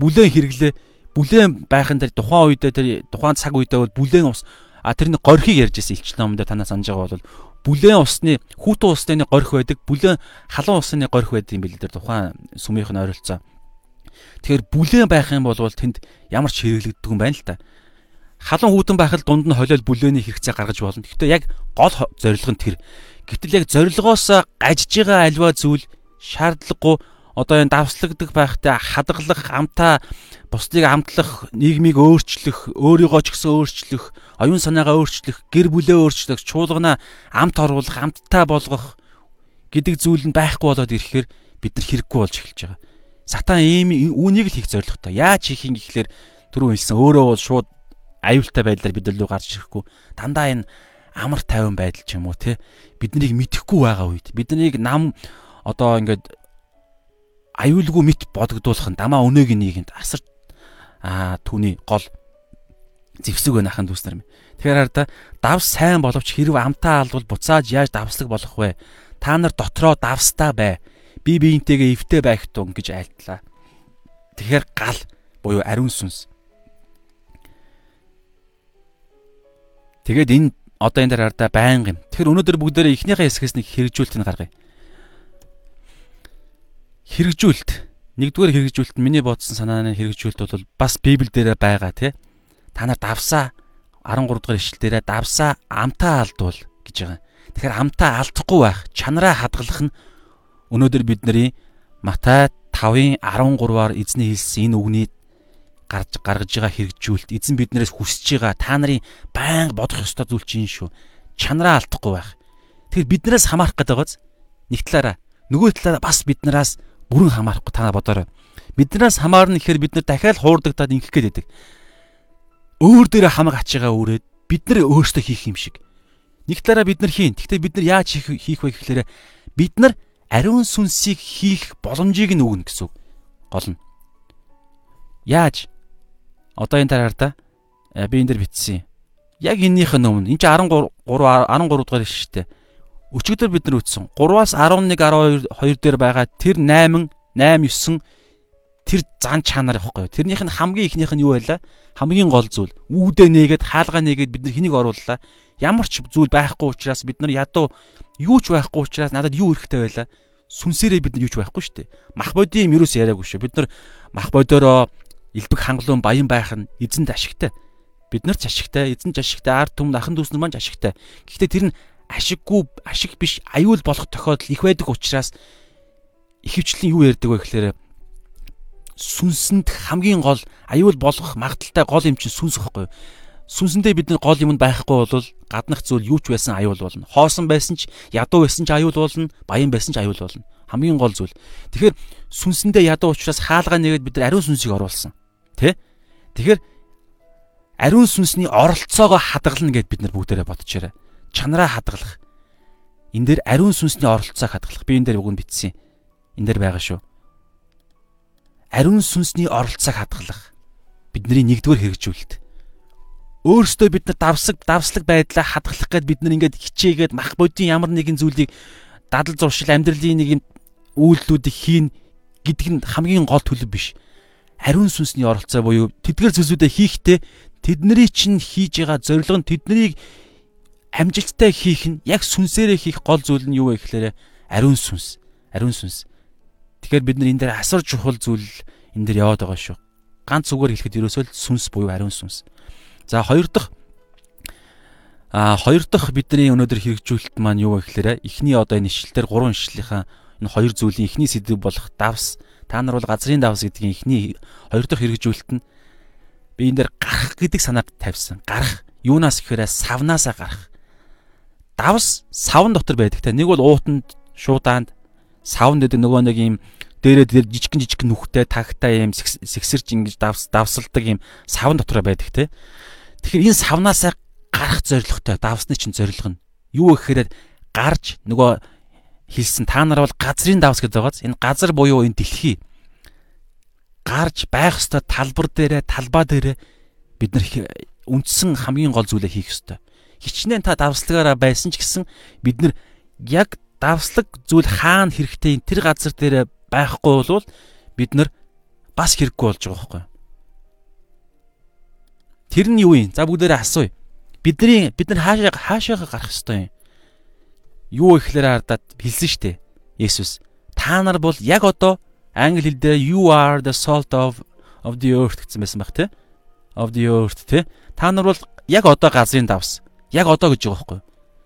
Бүлээн хэрэглээ. Бүлээн байхын дээр тухайн үедээ тэр тухайн цаг үедээ бол бүлээн ус а тэрний горхийг ярьж ирсэн элчин номдоо танаа санаж байгаа бол бүлээн усны хүүтэн усны горх байдаг, бүлээн халуун усны горх байдаг юм билээ тэр тухайн сүмийнх нь ойролцоо. Тэгэхээр бүлээн байх юм бол тэнд ямар ч хэрэглэгддэг юм байна л та халуун хүүтэн байхад дунд нь холиол бүлээний хэрэгцээ гаргаж болно. Гэхдээ яг гол зорилго нь тэр. Гэтэл яг зорилгоос гажж байгаа альва зүйл шаардлагагүй одоо энэ давслагддаг байхтай хадгалах, амтаа бусдыг амтлах, нийгмийг өөрчлөх, өөрийгөө ч гэсэн өөрчлөх, оюун санаагаа өөрчлөх, гэр бүлээ өөрчлөх, чуулгана амт оруулах, амттай болгох гэдэг зүйл нь байхгүй болоод ирэхээр бид нар хэрэггүй болж эхэлж байгаа. Сатан ийм үүнийг л хийх зорилготой. Яаж хийх юм гэхлээр түрүү хэлсэн өөрөө бол шууд аюултай байдлаар бид лөө гарч ирэхгүй дандаа энэ амар тайван байдал ч юм уу те биднийг мэдхгүй байгаа үед биднийг нам одоо ингээд аюулгүй мэд бодогдуулах нь дамаа өнөөг нийгэмд асар аа түүний гол зэвсэг байна ахын дүүс нар минь. Тэгэхээр хараа давс сайн боловч хэрв амтаа алдвал буцааж яаж давслаг болох вэ? Та нар дотроо давстаа бай. Би биентэйгээ эвтэй байх тун гэж айлтлаа. Тэгэхээр гал буюу ариун сүнс Тэгээд энэ одоо энэ дээр хардаа байнга юм. Тэгэхээр өнөөдөр бүгдээрээ эхнийхээ хэсгээс нэг хэрэгжүүлэлт нь гаргая. Хэрэгжүүлэлт. Нэгдүгээр хэрэгжүүлэлт миний бодсон санааны хэрэгжүүлэлт бол бас Библи дээр байгаа тий. Та нар давсаа 13 дугаар ишлэл дээр давсаа амтаа алдвал гэж байгаа. Тэгэхээр амтаа алдахгүй байх, чанараа хадгалах нь өнөөдөр бидний Матай 5-ын 13-аар эзний хэлсэн энэ үгний гарч гаргаж байгаа хэрэгжүүлэлт эзэн биднээс хүсэж байгаа та нарын байнга бодох ёстой зүйл чинь шүү. Чанараа алдахгүй байх. Тэгэхээр биднээс хамаарах гэдэг байгааз нэг талаараа нөгөө талаараа бас биднээс бүрэн хамаарахгүй та бодоорой. Биднээс хамаарна гэхээр бид нар дахиад хуурдагдаад ингэх гээд байдаг. Өөр дээрээ хамаг ачаагаа өрөөд бид нар өөрсдөө хийх юм шиг. Нэг талаараа бид нар хийн. Гэхдээ бид нар яаж хийх вэ гэхээр бид нар ариун сүнсийг хийх боломжийг нь өгнө гэсэн үг. Гол нь. Яаж? Одоо энэ тараар та би энэ дэр бичсэн. Яг эннийх нь өмнө. Энд чи 13 13 дугаар шүү дээ. Өчигдөр бид нар үтсэн. 3-аас 11 12 2 дээр байгаа тэр 8 8 9 тэр зан чанар явахгүй. Тэрнийх нь хамгийн ихнийх нь юу байлаа? Хамгийн гол зүйл. Үүдээ нээгээд хаалгаа нээгээд бид нар хэнийг орууллаа? Ямар ч зүйл байхгүй учраас бид нар ядуу юу ч байхгүй учраас надад юу хэрэгтэй байлаа? Сүнсээрээ бид нар юу ч байхгүй шүү дээ. Мах бодийн юм юу ч яриаггүй шүү. Бид нар мах бодороо элбэг хангалуун баян байх нь эзэнд ашигтай. Бид нар ч ашигтай, эзэн ч ашигтай, ард түмэн ахын дүүс нар маань ч ашигтай. Гэхдээ тэр нь ашиггүй, ашиг биш, аюул болох тохиолдол их байдаг учраас ихэвчлэн юу ярьдаг вэ гэхээр сүнсэнд хамгийн гол аюул болгох магадaltaй гол юм чинь сүнс ихгүй. Сүнсэндээ бидний гол юм байхгүй бол гаднах зүйл юу ч байсан аюул болно. Хоосон байсан ч ядуу байсан ч аюул болно, баян байсан ч аюул болно. Хамгийн гол зүйл. Тэгэхээр сүнсэндээ ядуу учраас хаалгаа нэгээд бид нар ариун сүнсийг оруулсан. Тэ? Тэгэхээр ариун сүнсний оролцоогоо хадгална гэд бид нар бүгдээрээ бодчихорой. Чанараа хадгалах. Энд дээр ариун сүнсний оролцоог хадгалах. Би энэ дээр үгэнд бичсэн. Энд дээр байгаа шүү. Ариун сүнсний оролцоог хадгалах. Бидний нэгдүгээр хэрэгжүүлэлт. Өөрөөсөө бид нар давсаг давслаг байдлаа хадгалах гээд бид нар ингээд хичээгээд мах бодийн ямар нэгэн зүйлийг дадал зуршил амьдралын нэг үйлдэлүүдийг хийн гэдэг нь хамгийн гол төлөв биш. Ариун сүнсний оролцоо буюу тэдгэр зүйлсүүдээ хийхдээ тэдний чинь хийж байгаа зорилго нь тэднийг амжилттай хийх нь яг сүнсээрээ хийх гол зүйл нь юу вэ гэхээр ариун сүнс. Ариун сүнс. Тэгэхээр бид нар энэ дээр асар чухал зүйл энэ дээр яваад байгаа шүү. Ганц зүгээр хэлэхэд ерөөсөө сүнс буюу ариун сүнс. За хоёр дахь а хоёр дахь бидний өнөөдөр хэрэгжүүлэлт маань юу вэ гэхээр эхний одоо энэ ишлэлээр гурван ишлэлийнхаа энэ хоёр зүйлийн эхний сэдв болох давс та нар бол газрын давс гэдгийн эхний хоёр дахь хэрэгжүүлэлт нь би энэ дээр гарах гэдэг санааг тавьсан. Гарах юунаас гэхээр савнаасаа гарах. Давс савн дотор байдаг те. Нэг бол уутанд, шуудаанд савн гэдэг нөгөө нэг юм дээрээ дээр жижигэн жижигэн нүхтэй тагтай юм сэгсэрч ингэж давс давсалдаг юм савн дотор байдаг те. Тэгэхээр энэ савнаасаа гарах зорилготой давсны чинь зорилго нь юу гэхээр гарч нөгөө хэлсэн та нар бол газрын давс гэдэг байгааз энэ газар буюу энэ дэлхий гарч байх ёстой талбар дээрээ талбай дээрээ бид нар үндсэн хамгийн гол зүйлээ хийх ёстой. Хичнээн та давслагаараа байсан ч гэсэн бид нар яг давслаг зүйл хаана хэрэгтэй тэр газар дээрээ байхгүй бол бид нар бас хэрэггүй болж байгаа байхгүй. Тэр нь юу юм? За бүгдээрээ асууя. Бидний бид нар хаашаа хаашаага гарах ёстой юм? Юу ихлээр хардаад хэлсэн штэ. Есүс та нар бол яг одоо англи хэл дээр you are the salt of of the earth гэсэн байсан баг тий. Of the earth тий. Та нар бол яг одоо газрын давс. Яг одоо гэж байгаа байхгүй.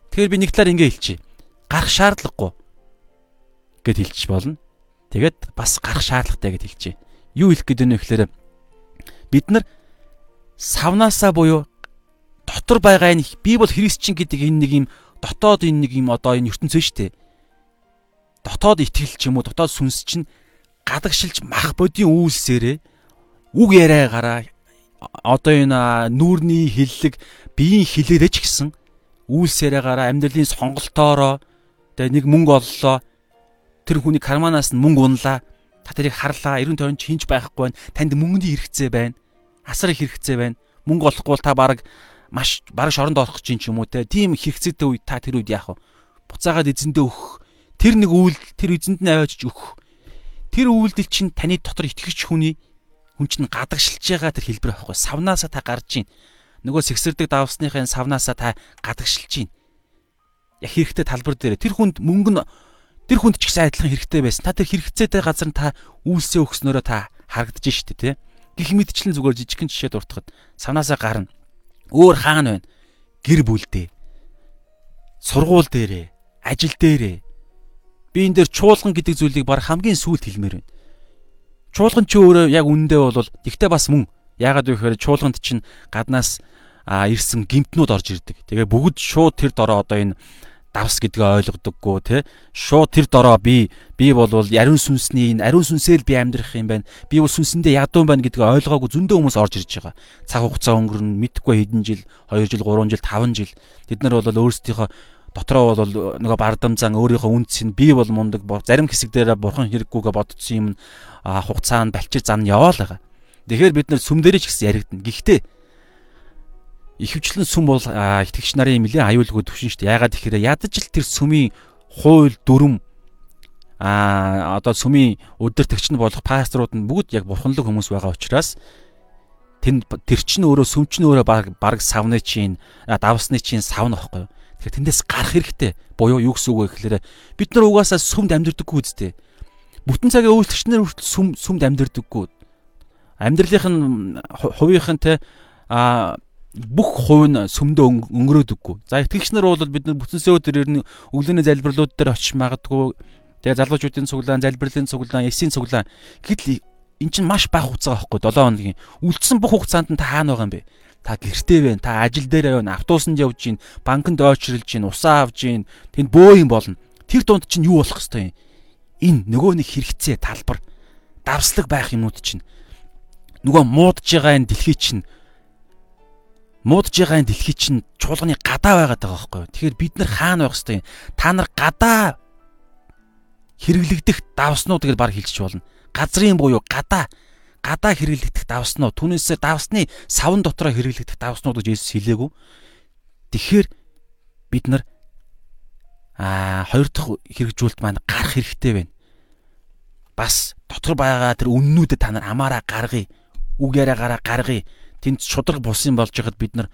Тэгэхээр би нэг талаар ингэ хэлчихье. Гарах шаардлагагүй гэд хэлчих болно. Тэгээд бас гарах шаардлагатай гэд хэлчихье. Юу хэлэх гээд байна вэ гэхээр бид нар савнаасаа буюу дотор байгаа энэ би бол христчин гэдэг энэ нэг юм дотоод энэ нэг юм одоо энэ ертөнцөө шүү дээ. Дотоод итгэл ч юм уу дотоод сүнс чинь гадагшилж мах бодийн үйлсээрээ үг яриагаараа одоо энэ нүүрний хиллэг биеийн хилээрээ ч гэсэн үйлсээрээгаараа амьдралын сонголтоороо тэгээ нэг мөнгө оллоо тэр хүний карманаас нь мөнгө унлаа та тэрийг харлаа 90 тонч хинж байхгүй байна танд мөнгөний хэрэгцээ байна асар их хэрэгцээ байна мөнгө олохгүй бол та баг маш баг шоронд орох гэж юм уу те. Тийм хэрэгцээтэй үед та тэр үед яах вэ? Буцаагаад эзэндээ өгөх. Тэр нэг үйл тэр эзэнд нь аваачж өгөх. Тэр үйлдэл чинь таны дотор итгэгч хүний хүн чинь гадагшилж байгаа тэр хэлбэр байхгүй. Савнаасаа та гарж ийн. Нөгөө сэгсэрдэг давсныхын савнаасаа та гадагшилж ийн. Яг хэрэгтэй талбар дээр. Тэр хүнд мөнгө нь тэр хүнд ч гэсэн адилхан хэрэгтэй байсан. Та тэр хэрэгцээтэй газар нь та үйлсээ өгснөөрөө та харагдаж штэ тий гих мэдчлэн зүгээр жижигхэн жишээ дуртахад. Савнаасаа гарна өөр хаана байна гэр бүлдээ сургууль дээрээ ажил дээрээ би энэ дээр чуулган гэдэг зүйлийг баг хамгийн сүүлд хэлмээр байна. Чуулган ч өөрөө яг үнэндээ бол тэгтээ бас мөн яагаад вэ гэхээр чуулганд чинь гаднаас ирсэн гимтнүүд орж ирдэг. Тэгээ бүгд шууд тэр дороо одоо энэ давс гэдгээ ойлгодоггүй те шууд тэр дороо би би бол ариун сүнсний энэ ариун сүнсээр би амьдрах юм байна. Би бол сүнсэндээ ядуу байна гэдгээ ойлгоогүй зөндөө хүмүүс орж ирж байгаа. Цаг хугацаа өнгөрнө мэдхгүй хэдэн жил 2 жил 3 жил 5 жил. Тэд нар бол өөрсдийнхөө дотроо бол нөгөө бардамзан өөрийнхөө үнц нь би бол мундаг зарим хэсэг дээр бурхан хэрэггүйгээ бодсон юм хугацаанд балчир зам яваал байгаа. Тэгэхээр бид нар сүм дээрээ ч гэсэн яригдана. Гэхдээ ихэвчлэн сүм бол итгэгч нарын юм лээ аюулгүй төвшин шүү дээ. Ягаад гэхээр ядаж л тэр сүмийн хууль дүрм а одоо сүмийн өдөртөгч нь болох пасторууд нь бүгд яг бурханлаг хүмүүс байгаа учраас тэнд тэр чинь өөрөө сүм чинь өөрөө баг баг савны чинь давсны чинь савна байхгүй юу. Тэгэхээр тэндээс гарах хэрэгтэй. Буюу юу гэсэн үг вэ гэхээр бид нар угаасаа сүмд амьдрдаггүй үсттэй. Бүтэн цагийн үйлчлэгч нар хүртэл сүм сүмд амьдрдаггүй. Амьдралынх нь хувийнх нь те а бүх хувь нь сүмдөө өнгөрөөдөггүй. За итгэгч нар бол бид нар бүтэнсээ өдөр ер нь өглөөний залбирлууд дээр очиж магадгүй. Тэгээ залуучуудын цуглаан, залбирлын цуглаан, эсийн цуглаан гэтэл эн чинь маш бага хугацаа байхгүй 7 хоногийн. Үлдсэн бүх хугацаанд нь та хаана байгаа юм бэ? Та гэртээ байна, та ажил дээр байна, автобусанд явж гин, банкнд ойчролж гин, усаа авж гин, тэнд бөө юм болно. Тэр дунд чинь юу болох хэвтэй юм? Энэ нөгөө нэг хэрэгцээ талбар давслаг байх юмнууд чинь нөгөө муудж байгаа энэ дэлхий чинь муудж байгаа энэ дэлхий чинь чуулганы гадаа байгаад байгаа байхгүй юу. Тэгэхээр бид нар хаана байх хэвээр та нар гадаа хэрэглэгдэх давснууд гэж баг хэлчих болно. Газрын буюу гадаа гадаа хэрэглэгдэх давснууд түүнээсээ давсны савн дотроо хэрэглэгдэх давснууд гэж Есүс хэлээгүү. Тэгэхээр бид нар аа хоёр дахь хэрэгжүүлэлт маань гарах хэрэгтэй байна. Бас дотор байгаа тэр үннүүдэд та нар амаараа гаргая. Үг яриагаараа гаргая тэнд шудраг булсан болж байхад бид нар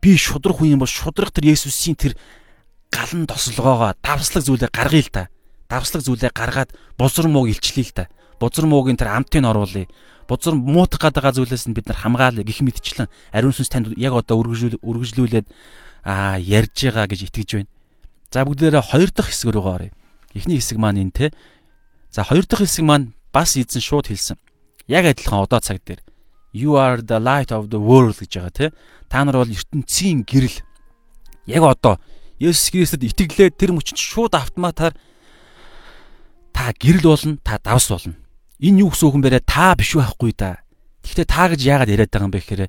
би шудраг хүн юм бол шудраг тэр Есүсийн тэр галан тослогоогоо давслаг зүйлээ гаргая л та. Давслаг зүйлээ гаргаад бузар мууг илчлэе л та. Бузар муугийн тэр амтыг оруулъя. Бузар муутах байгаа зүйлээс нь бид нар хамгаалъя гэх мэтчлэн ариун сүнс танд яг одоо үргэлжлүүл үргэлжлүүлээд аа ярьж байгаа гэж итгэж байна. За бүгдээрээ хоёр дахь хэсэг рүү оръё. Эхний хэсэг маань энэ те. За хоёр дахь хэсэг маань бас эзэн шууд хэлсэн. Яг адилхан одоо цаг дээр you are the light of the world гэж байгаа тий. Та нар бол ертөнцийн гэрэл. Яг одоо Есүс Христэд итгэлээ тэр мөчөнд шууд автоматар та гэрэл болно, та давс болно. Энэ юу гэсэн үг юм бэ? Та биш байхгүй да. Гэхдээ та гэж яагаад яриад байгаа юм бэ гэхээр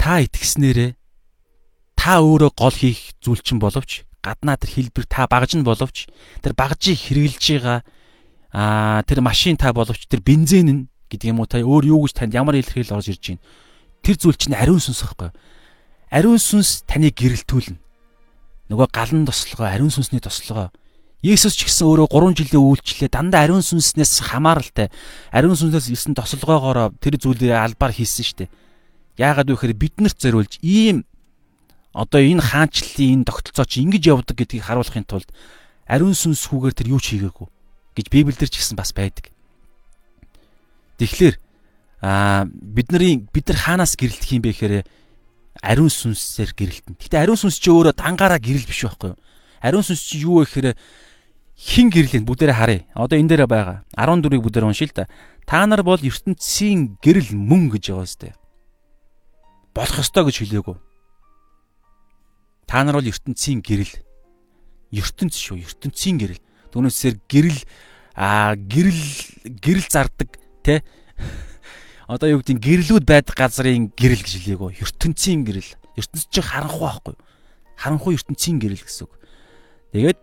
та итгэснээрээ та өөрөө гол хийх зүйл чинь боловч гаднаа тэр хэлбэр та багж нь боловч тэр багжийг хэрэгжилж байгаа аа тэр машин та боловч тэр бензин нь гэдэг юм уу та өөр юу гэж танд ямар илэрхийлэл орж ирж байна. Тэр зүйл чинь ариун сүнс байхгүй. Ариун сүнс таныг гэрэлтүүлнэ. Нөгөө галан тослогоо, ариун сүнсний тослогоо. Есүс ч гэсэн өөрөө 3 жилийн үйлчлэлээ дандаа ариун сүнснээс хамааралтай. Ариун сүнсээс ирсэн тослогоогоор тэр зүйлээ албаар хийсэн шүү дээ. Яагаад вэ гэхээр биднэрт зориулж ийм одоо энэ хаанчлалын энэ тогтолцоо чи ингэж явдаг гэдгийг харуулахын тулд ариун сүнс хүүгээр тэр юу ч хийгээгүй гэж Библиэлд ч гэсэн бас байдаг. Тэгэхээр аа бидний бид нар хаанаас гэрэлтэх юм бэ гэхээр ариун сүнсээр гэрэлтэн. Гэтэ ариун сүнс чи өөрөө дангаараа гэрэл биш байхгүй юу? Ариун сүнс чи юу вэ гэхээр хин гэрлэн бүгдээрээ харъя. Одоо энэ дээр байгаа 14-ийг бүгдээр уншия л да. Та нар бол ертөнцийн гэрэл мөн гэж байгаа сте. Болох ёстой гэж хэлээгүү. Та нар бол ертөнцийн гэрэл. ертөнц шүү, ертөнцийн гэрэл. Түүнээсээр гэрэл аа гэрэл гэрэл зардаг Тэ? Одоо юу гэдэг гэрлүүд байдаг газрын гэрэл гэж хэлээгөө. ертөнцийн гэрэл. ертөнц чинь харанхуй байхгүй юу? Харанхуй ертөнцийн гэрэл гэсэн үг. Тэгээд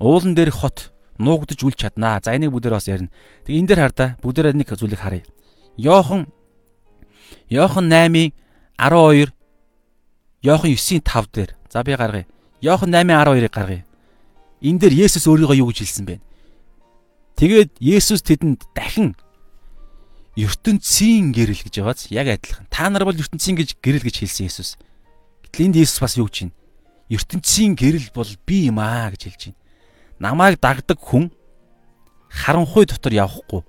уулан дээр хот нуугдж үл чаднаа. За энийг бүгдээр бас ярина. Тэг энэ дээр хар да. Бүгдээр нэг зүйлийг харъя. Йохан Йохан 8-ийн 12 Йохан 9-ийн 5 дээр. За би гаргая. Йохан 8-ийн 12-ыг гаргая. Энэ дээр Есүс өөрийгөө юу гэж хэлсэн бэ? Тэгээд Есүс тэдэнд дахин ертөнцийн гэрэл гэж байгааз яг адилхан. Та нар бол ертөнцийн гэж гэрэл гэж хэлсэн Есүс. Гэтэл энд Есүс бас юу гэж байна? ертөнцийн гэрэл бол би юм аа гэж хэлж байна. Намайг дагдаг хүн харанхуй дотор явахгүй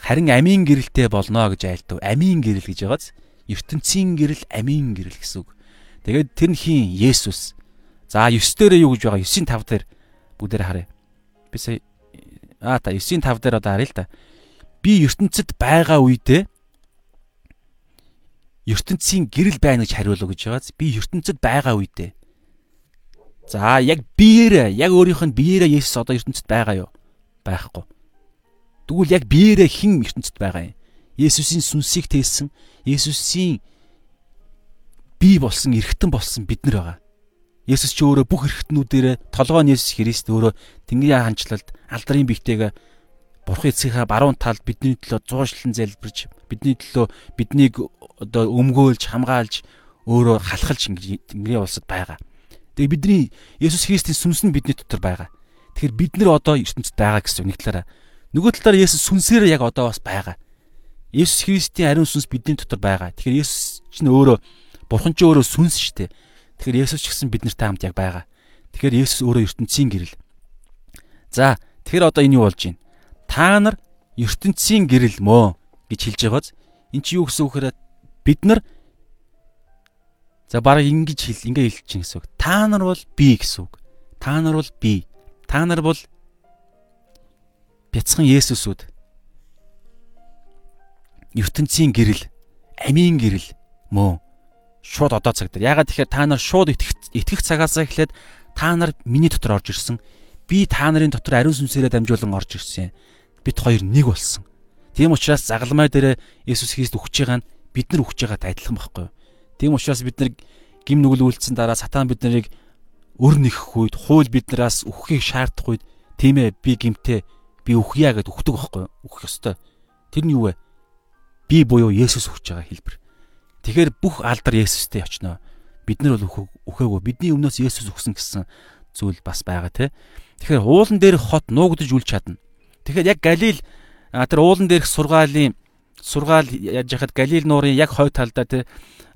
харин амийн гэрэлтэй болно гэж айлтав. Амийн гэрэл гэж байгааз ертөнцийн гэрэл амийн гэрэл гэсэн үг. Тэгээд тэр нь хин Есүс. За 9 дээрээ юу гэж байгаа? 9-ийн 5 дээр бүгдээр харъя. Би сая аа та 9-ийн 5 дээр одоо харъя л та би ертөнцид байгаа үедээ ертөнцийн гэрэл байна гэж хариулав гэж байгааз би ертөнцид байгаа үедээ За яг биеэрээ яг өөрийнх нь биеэрээ Есүс одоо ертөнцид байгаа юу? Байхгүй. Тэгвэл яг биеэрээ хэн ертөнцид байгаа юм? Есүсийн сүнсийг тээсэн, Есүсийн бий болсон, эргэтэн болсон бид нар байгаа. Есүс ч өөрөө бүх эргэтнүүдээрээ толгой нь Есүс Христ өөрөө Тэнгэрийн ханчлалд алдрын бигтэйгээ Бурхан эцгийнхаа баруун талд бидний төлөө зуушлан залбирч, бидний төлөө биднийг одоо өмгөөлж, хамгаалж, өөрөө халахалж Тэнгэрийн улсад байгаа. Тэгээ бидний Есүс Христийн сүнс нь бидний дотор байгаа. Тэгэхээр бид нар одоо ертөнцид байгаа гэсэн нэг талаараа. Нөгөө талаараа Есүс сүнсээр яг одоо бас байгаа. Есүс Христийн ариун сүнс бидний дотор байгаа. Тэгэхээр Есүс чинь өөрөө Бурхан ч өөрөө сүнс шүү дээ. Тэгэхээр Есүс ч гэсэн бид нартай хамт яг байгаа. Тэгэхээр Есүс өөрөө ертөнцийн гэрэл. За, тэгэхээр одоо энэ юу болж байна? Та нар ертөнцийн гэрэл мөө гэж хэлж байгааз эн чи юу гэсэн үг хэрэг бид нар За бараг ингэж хэл ингээ хэлж чинь гэсэн үг. Та нар бол би гэсэн үг. Та нар бол би. Та нар бол бяцхан Есүсүүд. ертөнцийн гэрэл, амийн гэрэл мөө шууд одоо цаг дээр. Ягаад тэгэхээр та нар шууд итгэх цагаас эхлээд та нар миний дотор орж ирсэн. Би та нарын дотор ариун сүнсээрээ дамжуулан орж ирсэн. Бид хоёр нэг болсон. Тийм учраас загалмай дээр Есүс Христ өгч байгаа нь бид нар өгч байгаатай адилхан байхгүй юу? Тийм учраас бид нар гим нүгэл үйлдсэн дараа сатан бид нарыг өр нэхэх үед хууль биднээс үхэхийг шаардах үед тийм ээ би гимтээ би үхъя гэд үхдэг байхгүй үхэх ёстой. Тэр нь юу вэ? Би буюу Есүс өгч байгаа хэлбэр. Тэгэхээр бүх алдар Есүстэй очноо. Бид нар бол үхээгүй. Бидний өмнөөс Есүс өгсөн гэсэн зүйл бас байгаа те. Тэгэхээр уулан дээрх хот нуугдж үл чадна. Тэгэхээр яг Галил тэр уулан дээрх сургаалын сургаал яаж яхад Галил нуурын яг хой талдаа те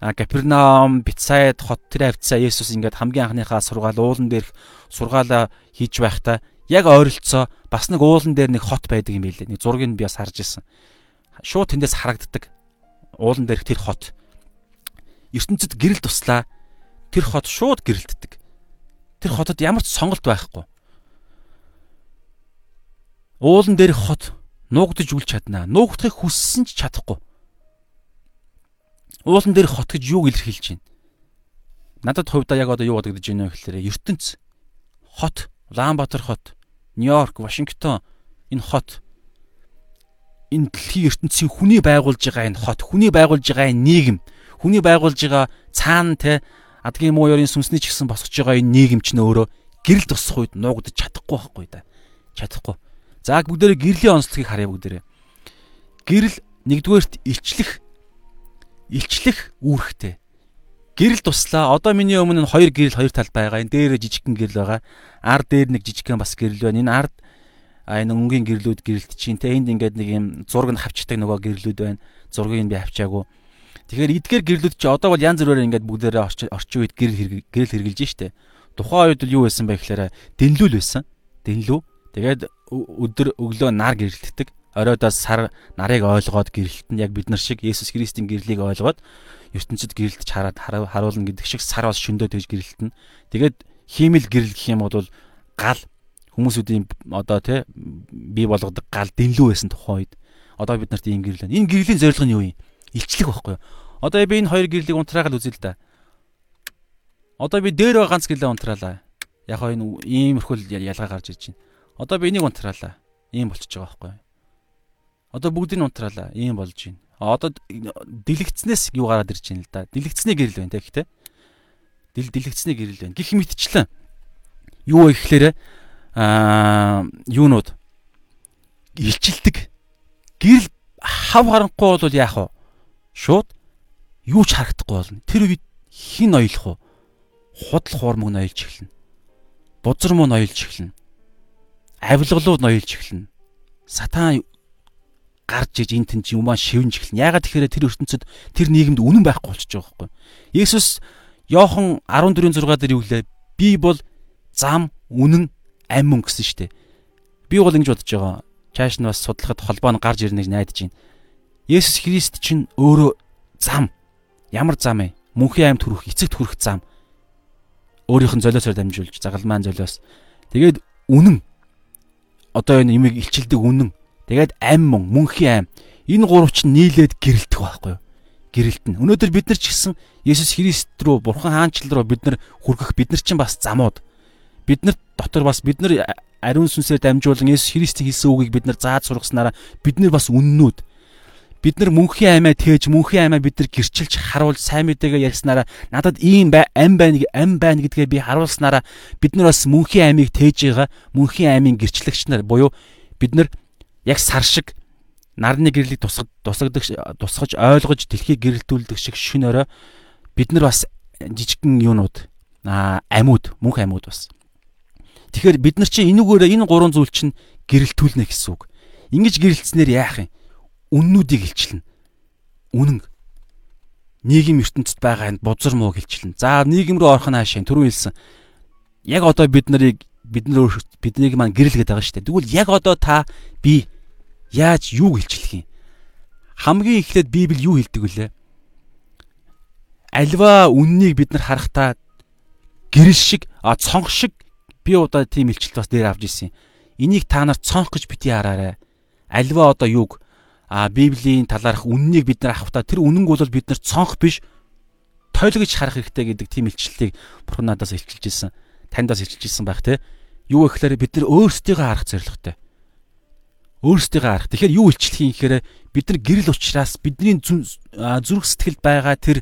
Капернаум, Бицайд хот тэр хавцаа Есүс ингээд хамгийн анхныхаа сургаал уулан дээрх сургаалаа хийж байхдаа яг ойролцоо бас нэг уулан дээр нэг хот байдаг юм билээ. Нэг зургийг би бас харж ирсэн. Шууд тэндээс харагддаг. Уулан дээрх тэр хот. ертөнцид гэрэл туслаа. Тэр хот шууд гэрэлтдэг. Тэр хотод ямар ч сонголт байхгүй. Уулан дээрх хот нуугдж үл чаднаа. Нуугдахыг хүссэн ч чадахгүй уулан дээр хот гэж юуг илэрхийлж байна? Надад хувьдаа яг одоо юу бодогдож байна вэ гэхээр ертөнц хот, Улаанбаатар хот, Нью-Йорк, Вашингтон энэ хот энэ дэлхийн ертөнцийн хүний байгуулж байгаа энэ хот, хүний байгуулж байгаа энэ нийгэм, хүний байгуулж байгаа цаана те адгийн муу ёрын сүнсний ч гэсэн босгож байгаа энэ нийгэм ч нөөрөө гэрэл тусах үед нуугдаж чадахгүй байхгүй да. Чадахгүй. За бүгдээрээ гэрлийн онцлогийг харъя бүгдээрээ. Гэрэл нэгдүгээрт илчлэх илчлэх үүрэгтэй. Гэрэл туслаа. Одоо миний өмнө нь хоёр гэрэл хоёр талд байгаа. Энэ дээр жижигхэн гэрэл байгаа. Ар дээр нэг жижигхэн бас гэрэл байна. Энэ ард а энэ өнгийн гэрлүүд гэрэлт чинь те энд ингээд нэг юм зураг нь хавчдаг нөгөө гэрлүүд байна. Зургийг нь би хавчаагүй. Тэгэхээр эдгээр гэрлүүд чи одоо бол янз бүрээр ингээд бүгдээрээ орчин үед гэрэл гэрэл хэрглэж штэ. Тухайн үед юу байсан бэ гэхээр дэнлүүл байсан. Дэнлүү. Тэгээд өдөр өглөө нар гэрэлтдэг оройдоо сар нарыг ойлгоод гэрэлтэн яг бид нар шиг Есүс Христийн гэрлийг ойлгоод ертөнцид гэрэлтж хараад харуулна гэдэг шиг сар бас шөндөө тэгж гэрэлтэн. Тэгээд хиймэл гэрэл гэх юм бол гал хүмүүсүүдийн одоо тий бий болгодог гал дэнлүү байсан тухайн үед. Одоо бид нарт ийм гэрэл байна. Энэ гэрлийн зорилго нь юу юм? Илчлэх байхгүй юу? Одоо би энэ хоёр гэрлийг унтраагаад үзье л да. Одоо би дээр байгаа ганц гэрлээ унтраалаа. Яг энэ иймэрхүүл ялгаа гарч ирж байна. Одоо би энийг унтраалаа. Ийм болчихж байгаа байхгүй юу? Одоо бүгдийг унтраалаа. Ийм болж байна. Одоо дэлгэцнээс юу гараад ирж байна л да. Дэлгэцний гэрэл байна те гэхдээ. Дэл дэлгэцний гэрэл байна. Гэх мэтчлэн юу вэ гэхээр аа юунууд илчилдэг. Гэрэл хав харанхгүй бол яах вэ? Шууд юу ч харагдахгүй болно. Тэр үед хин ноёлох вэ? Худал хуурмаг ноёлж эхэлнэ. Бузар муу ноёлж эхэлнэ. Авилгалууд ноёлж эхэлнэ. Сатан гарч иж эн тэн чи юмаа шивнж эхэлнэ. Ягаад тэгэхээр тэр ертөнцид тэр нийгэмд үнэн байхгүй болчихж байгаа байхгүй. Есүс Йохан 14:6 дээр юу гэлээ? Би бол зам, үнэн, амь мөн гэсэн штэ. Би бол ингэж бодож байгаа. Чааш нь бас судлахад холбоо нь гарч ирнэ гэж найдаж байна. Есүс Христ чинь өөрөө зам. Ямар зам вэ? Мөнхийн аймд хүрэх, эцэгт хүрэх зам. Өөрийнх нь золиосоор дамжуулж, загалмаан золиос. Тэгээд үнэн одоо энэ имийг илчилдэг үнэн Тэгээд ам мөн мөнхийн ам. Энэ гурав чинь нийлээд гэрэлтэх байхгүй юу? Гэрэлтэн. Өнөөдөр бид нар ч гэсэн Есүс Христ рүү Бурхан хаанчлал руу бид нар хүргэх бид нар чинь бас замууд. биднэрт дотор бас бид нар ариун сүнсээр дамжуулан Есүс Христийн хэлсэн үгийг бид нар зааж сургаснараа бид нар бас үннүүд бид нар мөнхийн аймаа тээж мөнхийн аймаа бид нар гэрчилж харуул сайн мэдээгээ ярьснараа надад ийм бай ам байна ам байна гэдгээ би харуулснараа бид нар бас мөнхийн аймыг тээж байгаа мөнхийн аймын гэрчлэгч нар буюу бид нар яг сар шиг нарны гэрлийг тусгад тусагдаг тусгаж ойлгож дэлхийг гэрэлтүүлдэг шиг шин орой бид нар бас жижигхэн юунууд аа амьуд мөнх амьуд бас Тэгэхээр бид нар чинь энүүгээрээ энэ гурван зүйл чинь гэрэлтүүлнэ гэсэн үг. Ингиж гэрэлтснээр яах юм? Үннүүдийг илчилнэ. Үнэн. Нийгэм ертөнцид байгаа энэ бузар муу гэлчлэн. За нийгэм рүү орох нь хаашаа түрүү хэлсэн. Яг одоо бид нарыг бид нар биднийг маань гэрэлгээд байгаа шүү дээ. Тэгвэл яг одоо та би яаж юу гэлчлэх юм? Хамгийн эхлээд Библи юу хэлдэг вүлээ? Альва үннийг бид нар харахтаа гэрэл шиг а цонх шиг би удаа тийм илчилт бас дээр авч ирсэн. Энийг та нар цонх гэж бити хараарай. Альва одоо юг а Библийн талаарх үннийг бид нар авахта тэр үнэн бол бид нар цонх биш тойлогч харах хэрэгтэй гэдэг тийм илчлэлийг бурхан надаас илчилж ирсэн. Таньдаас илчилж ирсэн байх те. Юу гэхээр бид нар өөрсдийгөө харах зорилготой. Өөрсдийгөө харах. Тэгэхээр юу илчлэх юм гэхээр бид нар гэрэл учраас бидний зүрх сэтгэлд байгаа тэр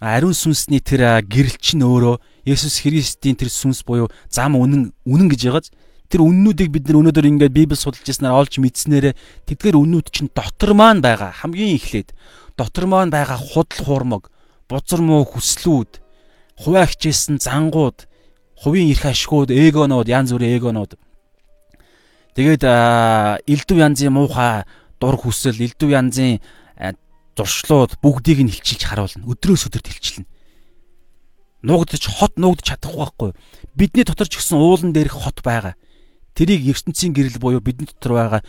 ариун сүнсний тэр гэрэл чинь өөрөө Есүс Христийн тэр сүнс буюу зам үнэн үнэн гэж ягааз тэр үннүүдийг бид нар өнөөдөр ингээд Библи судалж яснаар олж мэдснээрээ тэдгээр үннүүд чинь дотор маань байгаа хамгийн эхлээд дотор маань байгаа худал хуурмаг бузар муу хүслүүд хуваагчээсэн зангууд хувийн эрх ашгууд эгонууд янз бүрийн эгонууд тэгээд элдв янзын муухай дур хүсэл элдв янзын зуршлууд бүгдийг нь хилчилж харуулна өдрөөс өдөрт хилчилнэ нуугдчих хот нуугдчих чадахгүй байхгүй. Бидний дотор ч гэсэн уулан дээрх хот байгаа. Тэрийг ертөнцийн гэрэл буюу бидний дотор байгаа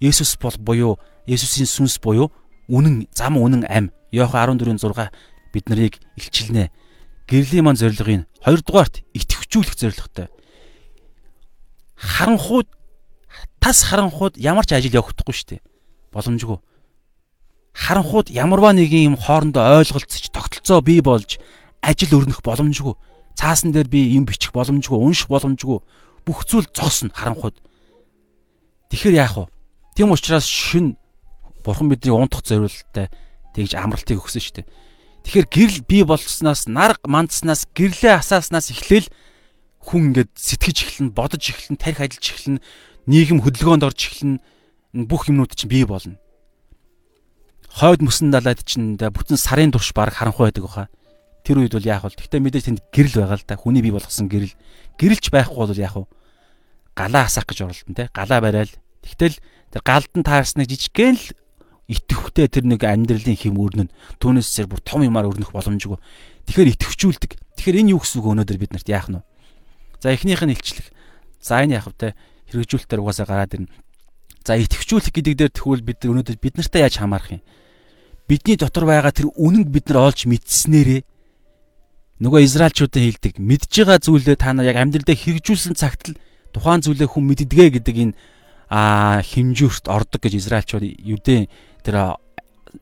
Есүс бол буюу Есүсийн сүнс буюу үнэн зам үнэн ам. Иохан 14:6 бид нарыг илчилнэ. Гэрлийн маань зорилго нь хоёрдугаарт итгэвчүүлэх зорилготой. Харанхууд тас харанхууд ямар ч ажил явагдахгүй шүү дээ. Боломжгүй. Харанхууд ямарваа нэгэн юм хоорондоо ойлголцож тогтолцоо бий болж ажил өрнөх боломжгүй. Цаасан дээр би юм бичих боломжгүй, унших боломжгүй. Бүх зүйл зогсно харанхуйд. Тэгэхээр яах вэ? Тийм учраас шин бурхан бидний унтах зориулалттай тэгж амралтыг өгсөн шүү дээ. Тэгэхээр гэрэл бий болсноос нар мандснаас гэрлээ асааснаас эхлээл хүн ингээд сэтгэж эхлэн, бодож эхлэн, тарих ажиллаж эхлэн, нийгэм хөдөлгөөнд орж эхлэн бүх юмнууд чинь бий болно. Хойд мөсөн далайд чинь бүтэн сарын турш баг харанхуй байдаг баха тэр үед бол яах вэ? Гэхдээ мэдээж тэнд гэрэл байгаа л да. Хүний бий болгосон гэрэл. Гэрэлж байхгүй бол яах вэ? Галаа хасах гэж оролдсон те. Галаа барайл. Тэгтэл тэр галдан таарсныг жижигхэн л итгэвхтэй тэр нэг амьдралын хэм өрнөн түүнээс зэрэг бүр том юмар өрнөх боломжгүй. Тэгэхээр итгэвчүүлдэг. Тэгэхээр энэ юу гэсэн үг өнөөдөр бид нарт яах нь? За эхнийх нь илчлэх. За энэ яах вэ? Хэрэгжүүлэлтээр угаасаа гараад ирнэ. За итгэвчүүлэх гэдэг дээр тэгвэл бид өнөөдөр бид нартай яаж хамаарах юм? Бидний дотор байгаа тэр үнэнг бид нар олж мэдснээрээ нөгөө израилчуудын хэлдэг мэдж байгаа зүйлээ та нар яг амьдралдаа хэрэгжүүлсэн цагт л тухайн зүйлээ хүн мэддэгэ гэдэг энэ хэмжүүрт ордог гэж израилчууд юудэ тэр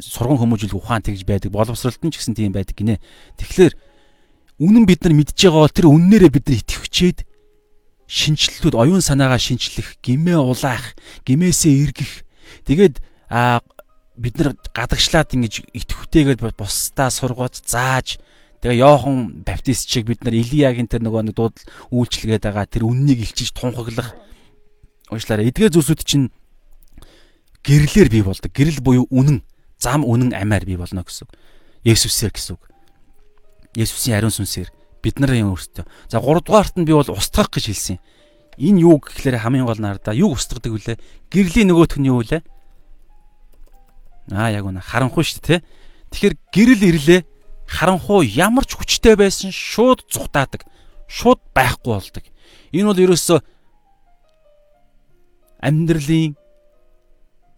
сурган хүмүүжүүлэх ухаан тэгж байдаг боловсролтон ч гэсэн тийм байдаг гинэ. Тэгэхээр үнэн бид нар мэдж байгаа бол тэр үннээрээ бид нар итгэвчээд шинчлэлүүд оюун санаагаа шинчлэх, гимээ улаах, гимээсээ эргэх. Тэгээд а бид нар гадагшлаад ингэж итгэвтэйгээд бусдаа сургууд зааж Тэгээ Йохан баптист шиг бид нар Илиягийн тэр нөгөө нэг дуудал үйлчлэгээд байгаа тэр үннийг илчиж тунхаглах уучлаарай. Эдгээр зүйлсүүд чинь гэрлэлэр бий болдог. Гэрэл буюу үнэн, зам үнэн амиар бий болно гэсэн. Есүсээр гэсэн. Есүсийн ариун сүнсээр бид нарын өөртөө. За 3 дугаарт нь би бол устгах гэж хэлсэн. Энэ юу гэхээр хамгийн гол нь ардаа юу устгадаг вүлээ? Гэрлийн нөгөөх нь юу вүлээ? Аа яг үнэ харанхуй шүү дээ, тэ. Тэгэхээр гэрэл ирлээ харанхуу ямар ч хүчтэй байсан шууд зүхтаадаг. Шууд байхгүй болдог. Энэ бол ерөөсөө амьдралын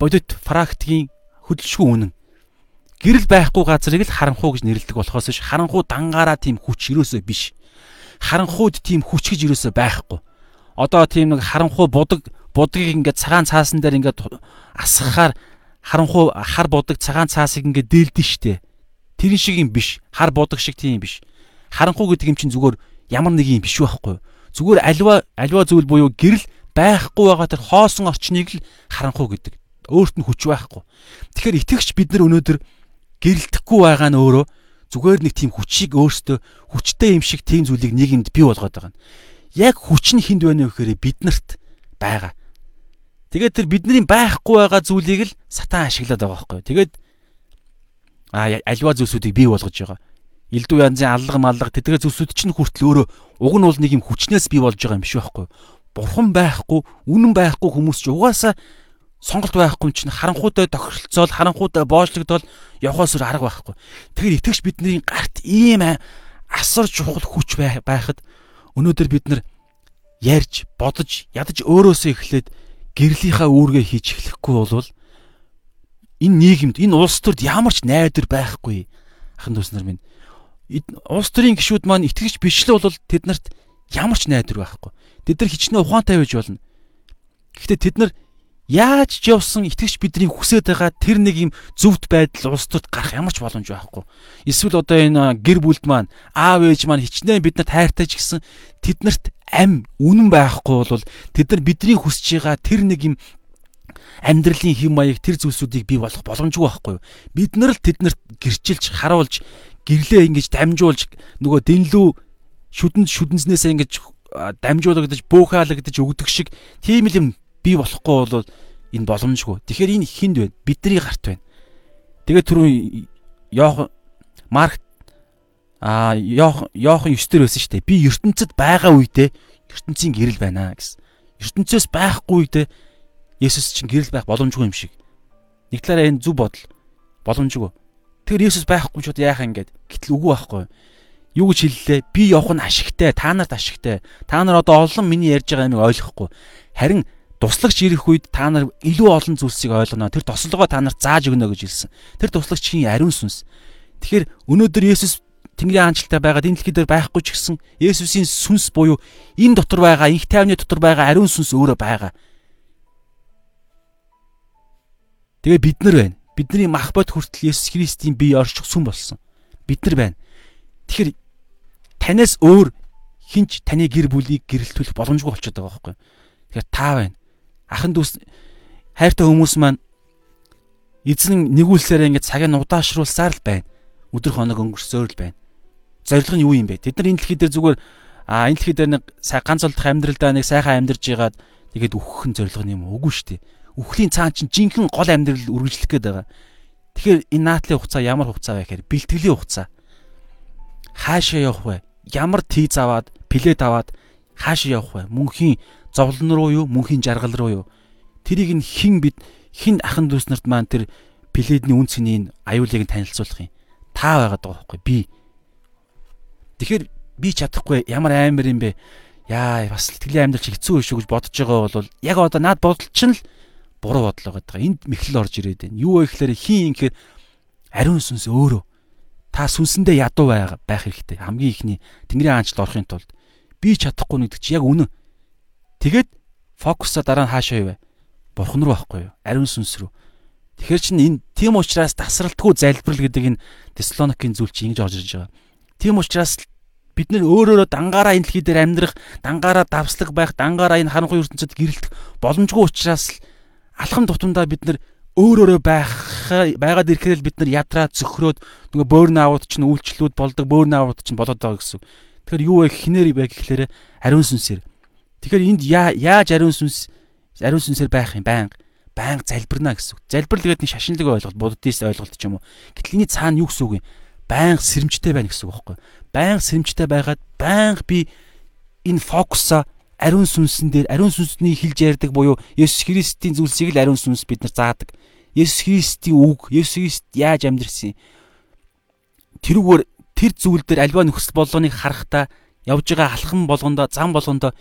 бодит практикийн хөдөлшгүй үнэн. Гэрэл байхгүй газрыг л харанхуу гэж нэрлэдэг болохоос ш харанхуу дангаараа тийм хүч ерөөсөө биш. Харанхууд тийм хүч гэж ерөөсөө байхгүй. Одоо тийм нэг харанхуу будаг будгийг ингээд цагаан цаасан дээр ингээд асгахаар харанхуу хар будаг цагаан цаасыг ингээд дээлдэн штэ. Тэр шиг юм биш. Хар бодог шиг тийм биш. Харанхуу гэдэг юм чинь зүгээр ямар нэг юм биш байхгүй. Зүгээр альва альва зүйл буюу гэрэл байхгүй байгаа тэр хоосон орчныг л харанхуу гэдэг. Өөрт нь хүч байхгүй. Тэгэхээр итгэгч бид нар өнөөдөр гэрэлтэхгүй байгаа нь өөрөө зүгээр нэг тийм хүчийг өөртөө хүчтэй юм шиг тийм зүйлийг нийгэмд бий болгоод байгаа нь. Яг хүч нь хинд байна вэ гэхээр биднэрт байгаа. Тэгээд тэр бидний байхгүй байгаа зүйлийг л сатан ашиглаад байгаа байхгүй. Тэгээд альва зүйлсүүдийг бий болгож байгаа. Илдүү янзын аллага маллага тэдгээр зүйлсүүд чинь хүртэл өөрөө уг нь бол нэг юм хүчнээс бий болж байгаа юм биш байхгүй. Бурхан байхгүй, үнэн байхгүй хүмүүс ч угаасаа сонголт байхгүй чинь харанхуутай тохиролцоол харанхуутай боочлогдол явахаас өөр арга байхгүй. Тэгэхээр итгэж бидний гарт ийм асар чухал хүч байхад өнөөдөр бид нар ярьж, бодож, ядаж өөрөөсөө эхлээд гэрлийнхаа үүргээ хийж эхлэхгүй бол энэ нийгэмд, энэ улс төрд ямар ч найдвар байхгүй. Ахын дүүс нар минь улс төрийн гишүүд маань итгэж биш л бол тэднэрт ямар ч найдвар байхгүй. Тэд нар хичнээн ухаантай байж болно. Гэхдээ тэд нар Яаж ч явсан итгэж бидний хүсэж байгаа тэр нэг юм зөвхт байдал улс төрд гарах ямар ч боломж байхгүй. Эсвэл одоо энэ гэр бүлд маань аав ээж маань хичнээн биднэрт хайртай ч гэсэн тэднэрт ам үнэн байхгүй бол тэд нар бидний хүсэж байгаа тэр нэг юм амьдралын хэм маяг тэр зүйлсүүдийг бий болгох боломжгүй байхгүй юу? Бид нар л тэднэрт гэрчилж харуулж гэрлээ ингэж дамжуулж нөгөө дэнлүү шүдэн шүдэнснээсээ ингэж дамжуулагдаж бөөхаалагдаж өгдөг шиг тийм л юм бий болохгүй бол энэ боломжгүй. Тэгэхээр энэ хинд байна? Бидний гарт байна. Тэгээд түрүү Йохан Марк а Йохан Йохан 9 дээр байсан шүү дээ. Би ертөнцид байгаа үедээ ертөнцийн гэрэл байна гэсэн. ертөнцөөс байхгүй үедээ Есүс чинь гэрэл байх боломжгүй юм шиг. Нэг талаараа энэ зөв бодол боломжгүй. Тэгэхээр Есүс байхгүй ч удаа яах юм гээд гэтэл үгүй байхгүй. Юу гэж хэллээ? Би явах нь ашигтай, та нарт ашигтай. Та нар одоо олон миний ярьж байгаа юмыг ойлгохгүй. Харин туслагч ирэх үед та нар илүү олон зүйлсийг ойлгоно. Тэр тослогоо та нарт зааж өгнө гэж хэлсэн. Тэр туслагчийн ариун сүнс. Тэгэхээр өнөөдөр Есүс Тэнгэрийн хаанчлалтай байгаад энэ дэлхий дээр байхгүй ч гэсэн Есүсийн сүнс буюу энэ дотор байгаа, инх тайвны дотор байгаа ариун сүнс өөрөө байгаа. Тэгээ бид нар байна. Бидний мах бод хүртэл Есүс Христийн бие орших сүм болсон. Бид нар байна. Тэгэхээр танаас өөр хинч таны гэр бүлийг гэрэлтүүлэх боломжгүй болчиход байгаа байхгүй. Тэгэхээр та байна ахын дүүс хайртай хүмүүс маань эзэн нэгүүлсээр ингээд цагийг удаашруулсаар л байна. Өдөр хоног өнгөрсөөр л байна. Зорилго нь юу юм бэ? Тэд нар энэ дэлхий дээр зүгээр а энэ дэлхий дээр нэг ганц олдох амьдралдаа нэг сайхан амьдарж байгаад тэгээд үхэх нь зорилго нь юм уу? Үгүй шүү дээ. Үхлийн цаан чинь жинхэнэ гол амьдрал үргэлжлэх гээд байгаа. Тэгэхээр энэ наатлын хугацаа ямар хугацаа вэ гэхээр бэлтгэлийн хугацаа. Хаашаа явах вэ? Ямар тийз аваад, плед аваад хаашаа явах вэ? Мөнхийн зовлон руу юу мөнхийн жаргал руу юу тэрийг нь хин бид хин ахын дүүс нарт маань тэр пледний үн цэнийг аюулыг нь танилцуулах юм та байгаад байгаа байхгүй би тэгэхээр би чадахгүй ямар амар юм бэ яа бас сэтгэлийн амьдрал чи хэцүү шүү гэж бодож байгаа бол яг одоо наад бодол чинь л буруу бодол байгаа. Энд мэхлэл орж ирээд байна. Юу вэ гэхээр хин ингэхээр ариун сүнс өөрөө та сүнсэндээ ядуу байх хэрэгтэй. Хамгийн ихний Тэнгэрийн хаанчлал орохын тулд би чадахгүй нэгдэг чи яг үнэн. Тэгээд фокусаа дараа нь хаашаа вэ? Бурхан руу байхгүй юу? Ариун сүнс рүү. Тэгэхээр чинь энэ тийм учраас тасралтгүй залбирал гэдэг энэ Теслоникийн зүйл чинь ингэж орж ирж байгаа. Тийм учраас бид нэр өөрөөрөө дангаараа энэ дэлхий дээр амьдрах, дангаараа давслаг байх, дангаараа энэ харанхуй ертөнцид гэрэлтэх боломжгүй учраас л алхам тутамдаа бид нэр өөрөөрөө байх байгаад ирэхээр л бид нар ядраа зөхрөөд нөгөө бөөрн аавууд чинь үйлчлүүд болдог бөөрн аавууд чинь болоод байгаа гэсэн. Тэгэхээр юу вэ хинээр бэ гэхлээр ариун сүнсээр Тэгэхээр энд яаж ариун сүнс ариун сүнсээр байх юм байнга байнга залбирна гэсэн үг. Залбирал гэдэг нь шашинлаг ойлголт, буддист ойлголт ч юм уу. Гэтэл энэ цаана юу гэсэн үг юм? Байнга сэрэмжтэй байна гэсэн үг байхгүй юу? Байнга сэрэмжтэй байгаад байнга би энэ фокусаа ариун сүнсэн дээр ариун сүнсний хэлж ярьдаг буюу Есүс Христийн зүйлсийг л ариун сүнс бид нар заадаг. Есүс Христийн үг, Есүс Христ яаж амьдрсан юм? Тэрүүгээр тэр зүйл дээр альва нөхцөл болгоныг харахтаа явж байгаа алхам болгондоо зам болгондоо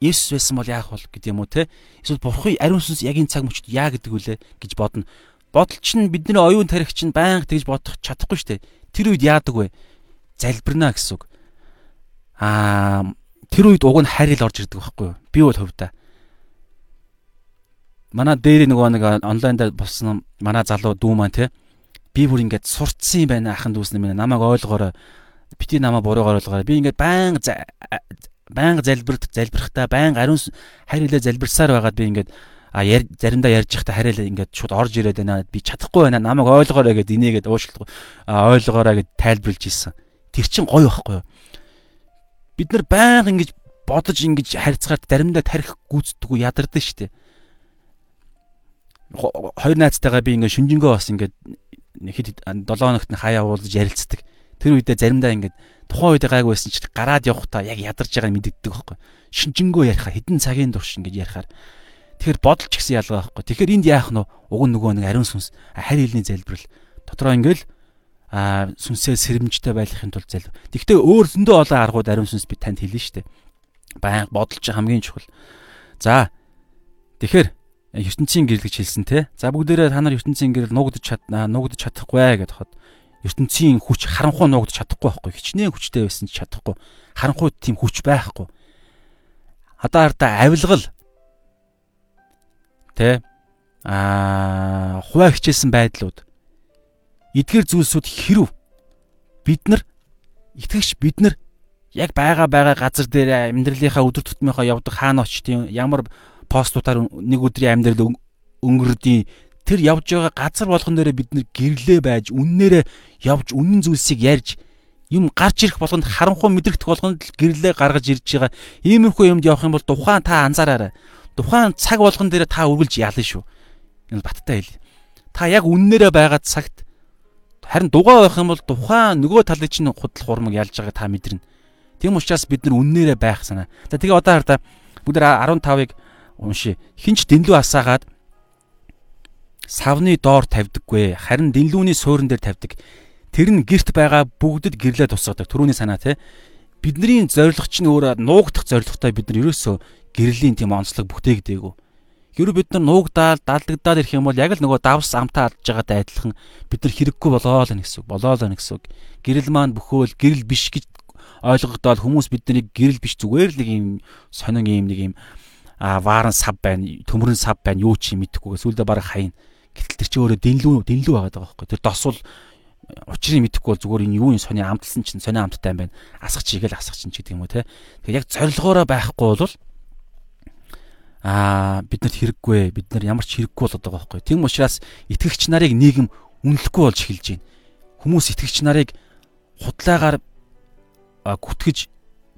Есүс байсан бол яах бол гэдэг юм уу те эсвэл бурхан ариун сүнс яг энэ цаг мөчид яа гэдэг үлээ гэж бодно. Бодол чинь бидний оюун тарих чинь байнга тэгж бодох чадахгүй штэ. Тэр үед яадаг вэ? Залбирна гэсэн үг. Аа тэр үед уг нь хайрл орж ирдэг байхгүй юу? Би бол хувьдаа. Манай дээр нөгөө нэг онлайн дээр болсон манай залуу дүү маань те би бүр ингээд сурцсан юм байна ахын дүүс нэмээ намайг ойлгоорой бити намаа буруугаар ойлгоорой. Би ингээд баян баян залбирт залбирхтаа баян ариун хайр хэлээ залбирсаар байгаад би ингээд а яр заримдаа ярьж байхдаа хараа ингээд шууд орж ирээд байна. Би чадахгүй байна. Намайг ойлгоорой гэд инээгээд уушлах ойлгоорой гэд тайлбарлаж ийсэн. Тэр чин гоё байхгүй юу? Бид нар баян ингэж бодож ингэж харьцахаар заримдаа тарих гүйцэтгэв ядардаг штеп. Хоёр найзтайгаа би ингээд шүнжэнгөө бас ингээд хэд 7 хоногт нь хаяа уулзаж ярилцдаг. Тэр үедээ заримдаа ингээд тухайн үед гайг байсан ч гараад явахдаа яг ядарч байгааг мэддэгдэг байхгүй. Шинжэнгөө ярихаар хэдэн цагийн турш ингэж ярихаар тэгэхээр бодолч гэсэн ялгаа байхгүй. Тэгэхээр энд яах нь уг нөгөө нэг ариун сүнс харь хэлний залбирал дотроо ингээл а сүнсээ сэрэмжтэй байхын тулд залбир. Тэгвэл өөр зөндөө олон аргууд ариун сүнс би танд хэлнэ шүү дээ. Баян бодолч хамгийн чухал. За тэгэхээр ертөнцийн гэрэл гэж хэлсэн те. За бүгдээрээ та нар ертөнцийн гэрэл нуугдж чадна, нуугдж чадахгүй гэдээ хот. ертөнцийн хүч харанхуй нуугдж чадахгүй байхгүй. Хичнээн хүчтэй байсан ч чадахгүй. Харанхуйд тийм хүч байхгүй. Одоо хардаа авилгал те а хуваа хичээсэн байдлууд эдгээр зүйлсүүд хэрв? Бид нар итгэгч бид нар яг байгаа байгаа газар дээр амьдралынхаа өдөр тутмынхаа явдаг хаана очтیں۔ ямар постуудаар нэг өдрийн амьдрал өнгөрдөй тэр явж байгаа газар болгон дээрээ бид нэр гэрлээ байж үннээрээ явж үнэн зүйлсийг ярьж юм гарч ирэх болгонд харанхуй мэдрэгдэх болгонд гэрлээ гаргаж ирж байгаа. Иймэрхүү юмд явах юм бол тухайн та анзаараарай. Тухайн цаг болгон дээр та үргэлж ялна шүү. Энэ баттай хэл та яг үннээрээ байгаа цагт харин дугаа байх юм бол тухайн нөгөө талын чинь худал хурмаг ялж байгааг та мэдэрнэ тийм учраас бид нар үннээрээ байх санаа за тэгээ одоо хардаа бүгд 15-ыг уншия. Хинч дэнлүү асаагаад савны доор тавьдаггүй. Харин дэнлүүний суурин дээр тавьдаг. Тэр нь герт байгаа бүгдэд гэрлээ тусгадаг. Төрөүний санаа те. Бидний зорилго чинь өөр нуугдах зорилготой бид нар ерөөсөө гэрлийн тийм онцлог бүтээгдээгүй. Гэр бид нар нуугдаал даалдагдаад ирэх юм бол яг л нөгөө давс амтаа алдж байгаатай адилхан бид нар хэрэггүй болоо л гэсэн үг. Болоо л гэсэн үг. Гэрэл маань бөхөөл гэрэл биш гэж ойлгогдоод хүмүүс биднийг гэрэл биш зүгээр л нэг юм сонин юм нэг юм а вааран сав байна, төмөрөн сав байна, юу ч юм мэдэхгүй. Сүүлдээ бараг хаяна. Гэтэл тэр чинь өөрөө дэнлүү дэнлүү байгаад байгаа байхгүй. Тэр дос бол учрыг мэдэхгүй бол зүгээр энэ юу юм сони амтлсан чинь сони амттай юм байна. Асах чигээл асах чинь гэдэг юм уу те. Тэгэхээр яг зорилгоороо байхгүй бол аа биднэрт хэрэггүй бид нар ямар ч хэрэггүй болоод байгаа байхгүй. Тийм учраас итгэгч нарыг нийгэм үнэлэхгүй болж эхэлж байна. Хүмүүс итгэгч нарыг худлаагаар гүтгэж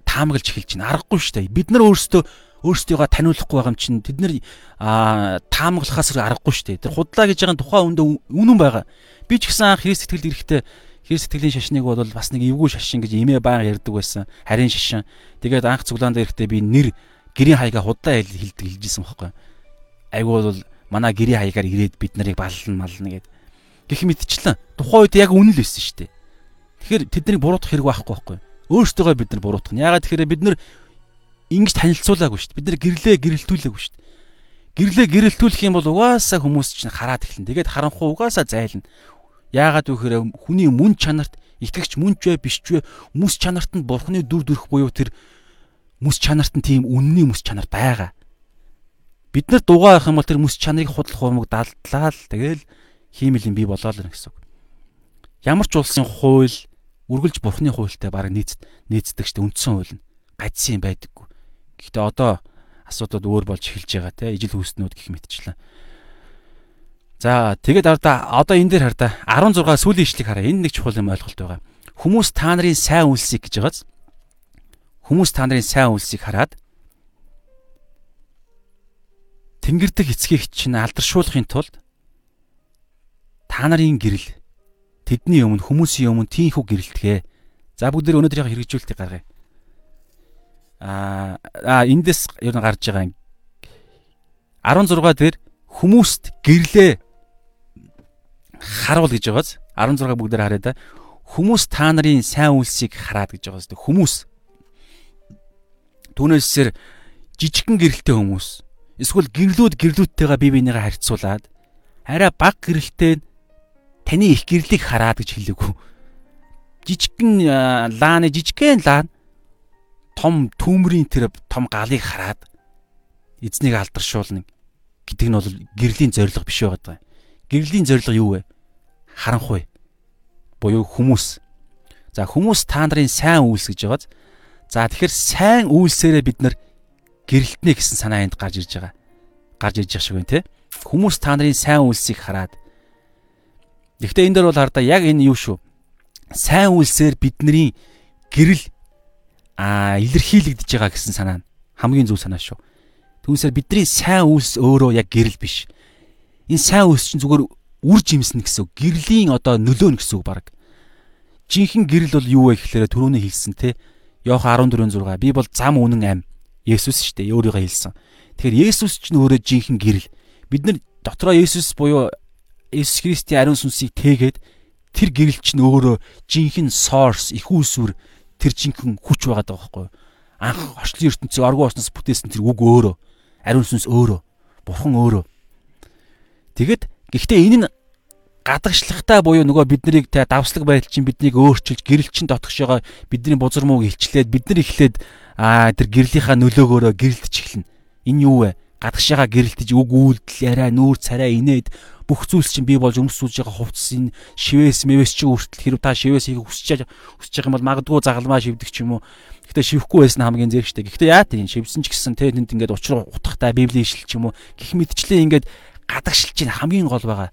таамаглаж эхэлж байна. Аргагүй шүү дээ. Бид нар өөрсдөө өөрсдийгөө таниулахгүй байгаа юм чинь тэд нар таамаглахаас аргагүй шүү дээ. Тэр худлаа гэж байгаа тухайн үндэ үнэн байгаа. Би ч гэсэн Христ сэтгэл эрэхтэй Христ сэтгэлийн шашныг бол бас нэг эвгүй шашин гэж имээ баян ярьдаг байсан. Харин шашин. Тэгээд анх цуглаанд эрэхтэй би нэр гэрийн хаяга худлаа хэлдэг хэлжсэн байхгүй. Айгуу бол манай гэрийн хаягаар ирээд бид нарыг баллна мална гэд. Гэх мэтчлэн тухайн үед яг үнэн л байсан шүү дээ. Тэгэхээр тэднийг буруутгах хэрэг байхгүй байхгүй. Өөрсдөө бид нар буруутгах. Ягаад тэгэхээр бид нар ингэж танилцуулаагүй шүү дээ. Бид нэр гэрлээ гэрэлтүүлээгүй шүү дээ. Гэрлээ гэрэлтүүлэх юм бол угаасаа хүмүүс чинь хараад эхэлнэ. Тэгээд харанхуй угаасаа зайлна. Яагаад вэ гэхээр хүний мөн чанарт итгэгч мөнч вэ биш ч вэ мэс чанарт нь бурхны дүр төрх буюу тэр мэс чанарт нь тийм үнний мэс чанар байгаа. Бид нар дугаа авах юм бол тэр мэс чанарыг худал хуумаг далдлаа л тэгэл хиймэл юм бий болоо л гэсэн. Ямар ч улсын хууль үргэлж бурхны хуультай баг нийц нийцдэг штэ үндсэн хууль нь гажсан байдаггүй. Гэхдээ одоо асуудууд өөр болж эхэлж байгаа те ижил хүүснүүд гэх мэтчлэн. За тэгээд ардаа одоо энэ дээр хардаа 16 сүүлийн ишлэгийг хараа. Энд нэг чухал юм ойлголт байгаа. Хүмүүс та нарын сайн үйлсийг гэж байгааз. Хүмүүс та нарын сайн үйлсийг хараад Тэнгэрдэг эцгийг чинь алдаршуулахын тулд та нарын гэрэл тэдний өмнө хүмүүсийн өмнө тийхүү гэрэлтгэ. За бүгд өнөөдрийн хэрэгжүүлэлтийг гаргая. А а эндээс ер нь гарч байгаа 16 дээр хүмүүст гэрлээ харуул гэж байгааз 16 бүгдээр харъя да. Хүмүүс та нарын сайн үйлсийг хараад гэж байгааз хүмүүс түүнээсээр жижигхэн гэрэлтэй хүмүүс эсвэл гэрлүүд гэрлүүдтэйгээ бие бинийгээ харьцуулаад арай баг гэрэлтэй таны их гэрлийг хараад гэж хэлээгүй жижигхэн лааны жижигхэн лаан том түүмрийн тэр том галыг хараад эзнийг алдаршуулна гэдэг нь бол гэрлийн зориг биш байгаа даа. Гэрлийн зориг юу вэ? Харанхуй буюу хүмүүс. За хүмүүс та нарын сайн үйлс гэж байгааз. За тэгэхээр сайн үйлсээрээ бид нар гэрэлтнэ гэсэн санаа энд гарч ирж байгаа. Гарч ирж байгаа шиг байна те. Хүмүүс та нарын сайн үйлсийг хараад. Гэхдээ энэ дээр бол хардаа яг энэ юу шүү. Сайн үйлсээр бидний гэрэл а илэрхийлэгдэж байгаа гэсэн санаа нь хамгийн зөв санаа шүү. Түүнсээр бидний сайн үйлс өөрөө яг гэрэл биш. Энэ сайн үйлс чинь зүгээр үр жимснэ гэсэн үг. Гэрлийн одоо нөлөө нь гэсэн үг баг. Жинхэнэ гэрэл бол юу вэ гэхээр түрүүний хэлсэн те. Йохан 14:6 би бол зам үнэн ам. Есүс шүү дээ өөрийгөө хэлсэн. Тэгэхээр Есүс ч нөөрэ жинхэнэ гэрэл. Бид нар дотроо Есүс буюу Есүс Христийн ариун сүнсийг тээгээд тэр гэрэл чинь өөрөө жинхэнэ source их үүсвэр тэр жинхэнэ хүч байгаа даа байхгүй юу? Анх орчлын ертөнцийг оргуу орсноос бүтээсэн тэр үг өөрөө ариун сүнс өөрөө бурхан өөрөө. Тэгэд гэхдээ энэ нь гадагшлахтай буюу нөгөө бид нарыг та давслаг байдал чинь биднийг өөрчилж гэрэл чин дотгош байгаа бидний бузар мууг илчлээд бид нар эхлээд аа тэр гэрлийнхаа нөлөөгөөрөө гэрэлтж эхэлнэ. Энэ юу вэ? Гадагшаага гэрэлтэж үг үйлдэл яриа нүүр царай инээд бүх зүйлс чинь бий болж өмсүүлж байгаа хувцс энэ шивээс мэвэс чи хүртэл хэрэг та шивээс хийх хүсэж хүсэж байгаа юм бол магадгүй загалмаа шивдэг ч юм уу. Гэхдээ шивэхгүй байсан хамгийн зэрэг штэ. Гэхдээ яа тийм шивсэн ч гэсэн тэ тэнд ингээд учраа утгатай библийн ишил ч юм уу гих мэдчлээ ингээд гадагшилж чинь хамгийн гол байгаа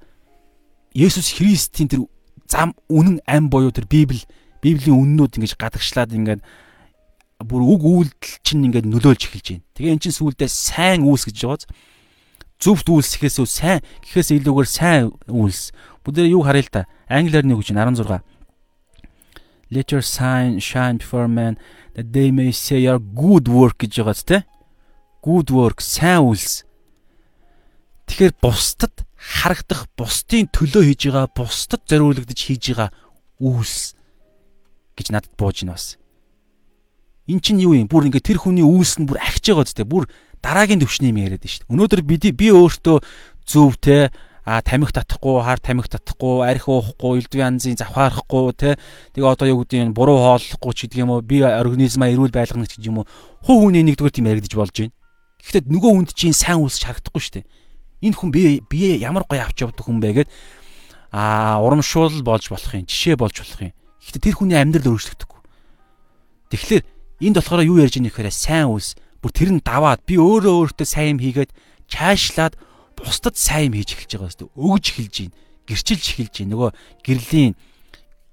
Есүс Христийн тэр зам үнэн ам буюу тэр Библи Библийн үннүүд ингэж гадагшлаад ингээд бүр үг үйлдэл чинь ингээд нөлөөлж эхэлж байна. Тэгээ эн чинь сүулдэ сайн үйлс гэж байгааз зөвхт үйлсэхээс сайн гэхээс илүүгээр сайн үйлс. Бүгдээ юу харъя л та. Англиар нэг үгч 16. Let your sign shine before men that they may see your good work гэж байгааз те. Good work сайн үйлс. Тэгэхээр бусдад харагдах бусдын төлөө хийж байгаа бусдад зориулагдж хийж байгаа үйлс гэж надад бууж ийн бас. Эн чинь юу юм? Бүр ингээд тэр хүний үйлс нь бүр ахиж байгаа зү бүр дараагийн төвшний юм яриад шүү дээ. Өнөөдөр би би өөртөө зөв те а тамхи татахгүй, хар тамхи татахгүй, арх уухгүй, элдв янзын завхаарахгүй те тэгээ одоо юу гэдэг нь буруу хооллохгүй ч гэдэг юм уу би организмаа эрүүл байлгах гэж юм уу хуу хүний нэгдүгээр тийм яригдж болж байна. Гэхдээ нөгөө хүнд чинь сайн үйлс харагдахгүй шүү дээ энэ хүн би бие ямар гоё авч явдаг хүн бэ гэд а урамшуул болж болох юм жишээ болж болох юм. Гэхдээ тэр хүний амьдрал өөрчлөгдөхгүй. Тэгэхээр энд болохоор юу ярьж байгаа нөхөрөө сайн үс бүр тэр нь даваад би өөрөө өөртөө сайн юм хийгээд чаашлаад бусдад сайн юм хийж эхэлж байгаа хэвээр өгж эхэлж байна. Гэрчилж эхэлж байна. Нөгөө гэрлийн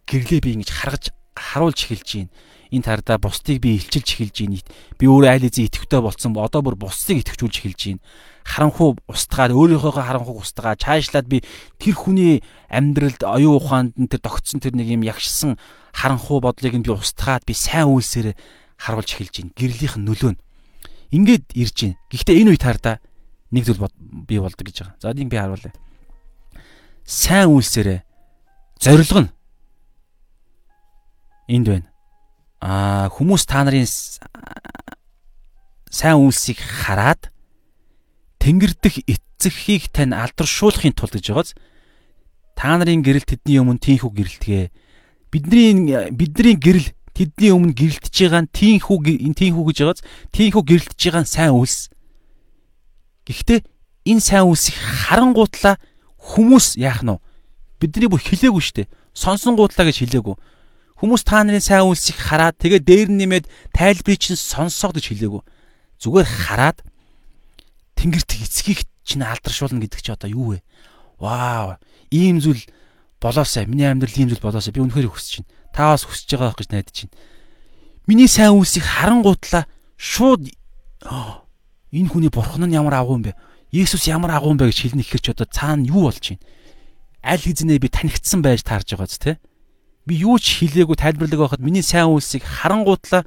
гэрлээ би ингэж харгаж харуулж эхэлж байна энэ тардаа бусдыг би илчилж эхэлж байна. Би өөрөө айл эзэн итгэвтэй болсон. Одоо бүр бусдыг итгэвчүүлж эхэлж байна харанхуу устгаад өөрийнхөө харанхууг устгаад чаашлаад би тэр хүний амьдралд оюун ухаанд нь тэр тогтсон тэр нэг юм ягшсан харанхуу бодлыг нь би устгаад би сайн үйлсээр харуулж эхэлж байна. Гэрлийнх нь нөлөө нь ингээд ирж байна. Гэхдээ энэ үед хараа нэг зүйл би болдог гэж байгаа. За энийг би харуулъя. Сайн үйлсээр зорилго нь энд байна. Аа хүмүүс та нарын сайн үйлсийг хараад Тэнгэр дэх эцэгхийг тань алдаршуулахын тулд гэж байгааз та нарын гэрэл тэдний өмнө тийхүү гэрэлтгээ. Бидний бидний гэрэл тэдний өмнө гэрэлтэж байгаа нь тийхүү тийхүү гэж байгааз тийхүү гэрэлтэж байгаа нь сайн үлс. Гэхдээ энэ сайн үлсийг харангуутлаа хүмүүс яах нь вэ? Бидний бүр хэлээгүй штэ. Сонсонгуутлаа гэж хэлээгүй. Хүмүүс та нарын сайн үлсийг хараад тэгээ дээр нэмээд тайлбарыг чинь сонсоо гэж хэлээгүй. Зүгээр хараад тэнгэрт эцгийг чинь алдаршуулна гэдэг чи одоо юу вэ? Вау. Ийм зүйл болоосай. Миний амьдрал ийм зүйл болоосай. Би үнэхээр хүсэж байна. Та бас хүсэж байгаа гэж найдаж байна. Миний сайн үйлсийг харангуутлаа шууд энэ хүний бурхан нь ямар агуу юм бэ? Есүс ямар агуу юм бэ гэж хэлнэ гэхээр ч одоо цаана юу болж байна? Аль хэзээ би танигдсан байж таарж байгааз те? Би юу ч хэлээгүй тайлбарлаг байхад миний сайн үйлсийг харангуутлаа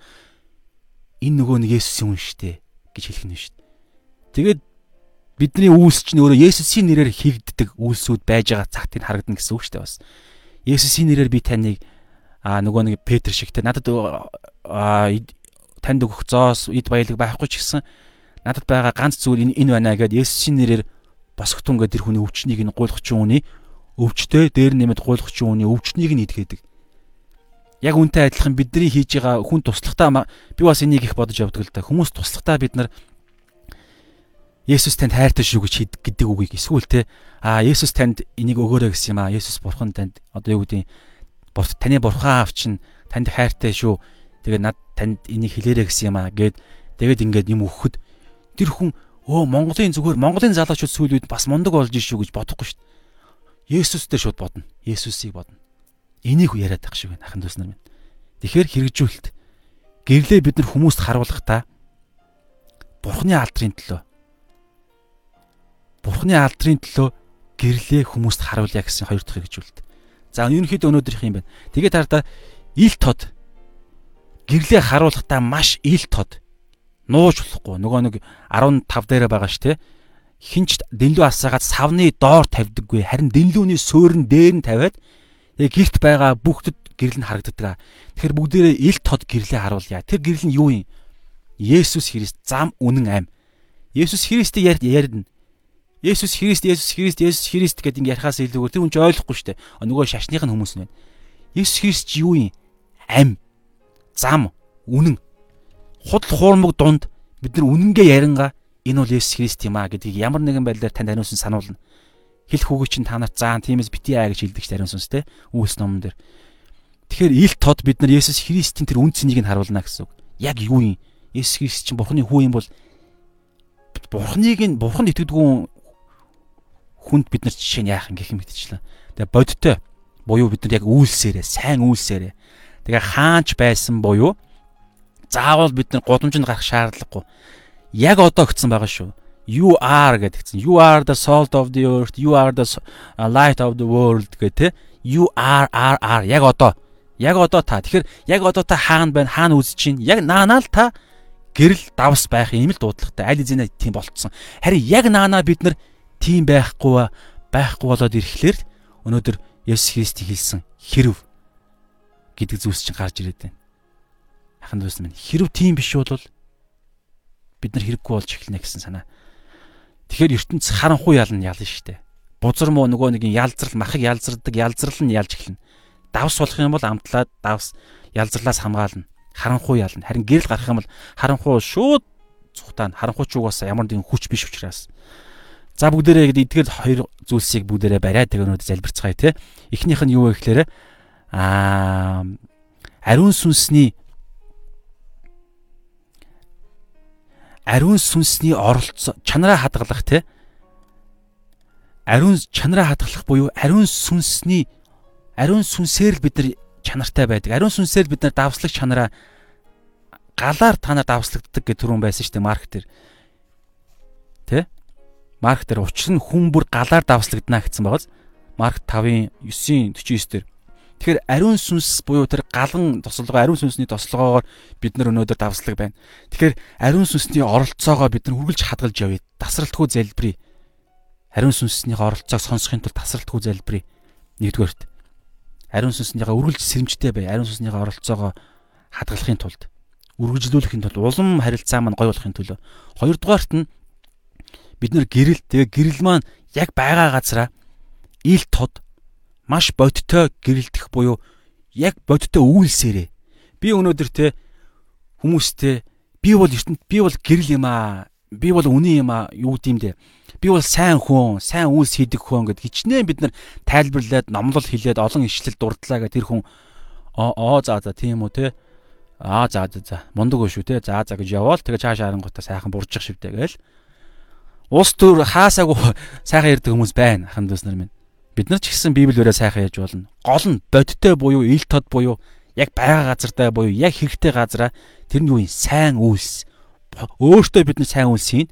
энэ нөгөө нэг Есүсийн үн штэ гэж хэлэх нь штэ. Тэгээд бидний үйлс чинь өөрөө Есүсийн нэрээр хийгддэг үйлсүүд байж байгаа цагт нь харагдана гэсэн үг шүү дээ бас. Есүсийн нэрээр би таныг а нөгөө нэг Петр шигтэй надад танд өгөх зоос эд баялаг байхгүй ч гэсэн надад байгаа ганц зүйл энэ байна гэдээ Есүсийн нэрээр босготун гэдэг тэр хүний өвчнийг нь гуйлгах үуний өвчтөй дээр нэмэд гуйлгах үуний өвчнийг нь идгээдэг. Яг үнтэй адилхан бидний хийж байгаа хүн туслахтаа би бас энийг их бодож явдаг л да. Хүмүүс туслахтаа бид нар Есүс танд хайртай шүү гэж гэдэг үгийг эсвэл те а Есүс танд энийг өгөөрэй гэсэн юм а Есүс бурхан танд одоо юу гэдэг Бурт таны бурхан аав чинь танд хайртай шүү. Тэгээ над танд энийг хэлээрэй гэсэн юм аа гэд тэгээд ингээд юм өгөхөд тэр хүн өө Монголын зүгээр Монголын залуучууд сүүл үед бас мундаг болж ишүү гэж бодохгүй шүү. Есүстэй шууд бодно. Есүсийг бодно. Энийг яриад байх шиг байна ахын дүүс нар минь. Тэгэхээр хэрэгжүүлэлт гэрлээ бид нар хүмүүст харуулахдаа Бурхны алдрын төлөө Бурхны алдрын төлөө гэрлээ хүмүүст харуулъя гэсэн хоёр дахь хэрэгжүүлэлт. За ерөнхийдөө өнөөдрийнх юм байна. Тэгээд таардаа ил тод гэрлээ харуулахдаа маш ил тод нууж болохгүй. Нөгөө нэг 15 дээр байгаа ш тэ. Хинч дэнлүү асаагаад савны доор тавьдаггүй. Харин дэнлүүний суурин дээр нь тавиад гэрт байгаа бүгдэд гэрэл нь харагддаг. Тэгэхээр бүгдээрээ ил тод гэрлээ харуулъя. Тэр гэрэл нь юу юм? Есүс Христ зам үнэн ам. Есүс Христийг ярина. Есүс Христ, Есүс Христ, Есүс Христ гэдэг ингэ ярихаас илүүгээр тэр хүн ч ойлгохгүй шүү дээ. Нөгөө шашныхын хүмүүс нь байна. Есүс Христ чи юу юм? Ам. Зам. Үнэн. Худал хуурмаг дунд бид нар үнэнгээ ярангаа энэ бол Есүс Христ юм а гэдгийг ямар нэгэн байдлаар танд хариулсан сануулна. Хэлэх үгийг чинь та нарт заан тиймээс бити аа гэж хэлдэг ч хариун сүнс те. Үйлс номон дээр. Тэгэхээр ил тод бид нар Есүс Христийн тэр үн цэнийг нь харуулна гэсэн үг. Яг юу юм? Есүс Христ чинь Бурхны хүү юм бол Бурхныг нь Бурханд итгэдэггүй хүнд бид нар жишээ нь яах юм гэх юм мэдчихлээ. Тэгээ бодтой буюу бид нар яг үйлсээрээ, сайн үйлсээрээ. Тэгээ хаанч байсан буюу заавал бид нар гудамжинд гарах шаардлагагүй. Яг одоо өгсөн байгаа шүү. You are гэдгцэн. You are the salt of the earth. You are the light of the world гэх тэ. You are are are яг одоо. Яг одоо та. Тэгэхээр яг одоо та хаана байна? Хаана үзэж чинь? Яг наанаа л та гэрэл давс байх юм л дуудлагатай. Аль эзэнэ тийм болцсон. Харин яг наанаа бид нар тийм байхгүй байхгүй болоод ирэхлээр өнөөдөр Есүс Христ хэлсэн хэрв гэдэг зүйлс чинь гарч ирээд байна. Ахын дүүс минь хэрв тийм биш бол бид нар хэрэггүй болж эхэлнэ гэсэн санаа. Тэгэхээр ертөнц харанхуй ялна ялна штэ. Бузар муу нөгөө нэг ялзрал махыг ялзардаг ялзрал нь ялж эхэлнэ. Давс болох юм бол амтлаад давс ялзрлаас хамгаална. Харанхуй ялна. Харин гэрэл гарах юм бол харанхуй шууд цухтаана. Харанхуй ч угаасаа ямар нэгэн хүч биш учраас. За бүгдээрээ эдгээр хоёр зүйлсийг бүгдээрээ бариад тэгээ өнөөдөр залбирцгаая те. Эхнийх нь юу вэ гэхээр аа ариун сүнсний ариун сүнсний оролцоо чанараа хадгалах те. Ариун чанараа хадгалах буюу ариун сүнсний ариун сүнсээр л бид нар чанартай байдаг. Ариун сүнсээр бид нар давслаг чанараа галаар та нар давслагддаг гэх түрүүн байсан шүү дээ марк дээр. Тэ? Марк дээр учир нь хүн бүр галаар давслагдана гэсэн байгааз Марк 5-ын 9-ийн 49 дээр. Тэгэхээр ариун сүнс буюу тэр галан тослогоо ариун сүнсний тослогоогоор бид нар өнөөдөр давслаг байна. Тэгэхээр ариун сүнсний оролцоогоо бид нар үргэлж хадгалж явъя. Тасралтгүй залбирая. Ариун сүнсний оролцоог сонсохын тулд тасралтгүй залбирая. Нэгдүгээрт. Ариун сүнснийгаа үргэлж сэрэмжтэй бай. Ариун сүнснийгаа оролцоогоо хадгалахын тулд үргэлжлүүлэхийн тулд улам харилцаа маань гоё болохын төлөө. Хоёрдугаарт нь бид нэр гэрэл. Тэгээ гэрэл маань яг байгаа газараа ил тод маш бодтой гэрэлдэх буюу яг бодтой үйлсээрээ. Би өнөөдөр те хүмүүстэй би бол ертөнд би бол гэрэл юм аа би бол үнэн юм аа юу дэ би бол сайн хүн сайн үйлс хийдэг хүн гэд хичнээн бид нар тайлбарлаад номлол хэлээд олон ишлэл дурдлаа гэх тэр хүн оо за за тийм үү те? Аа за за за мундаг шүү те? За за гэж яваал. Тэгээ цааш харангуйтаа сайхан буржих шивтэй гээл Ус төр хаасаагүй сайхан ярьдаг хүмүүс байна ахын дүүс нар минь. Бид нар ч гэсэн Библиөрээ сайхан яаж болно. Гол нь бодиттой буюу ил тод буюу яг байгаа газартай буюу яг хэрэгтэй газараа тэр нь юу юм сайн үйлс. Өөртөө бид нар сайн үйлс хийн.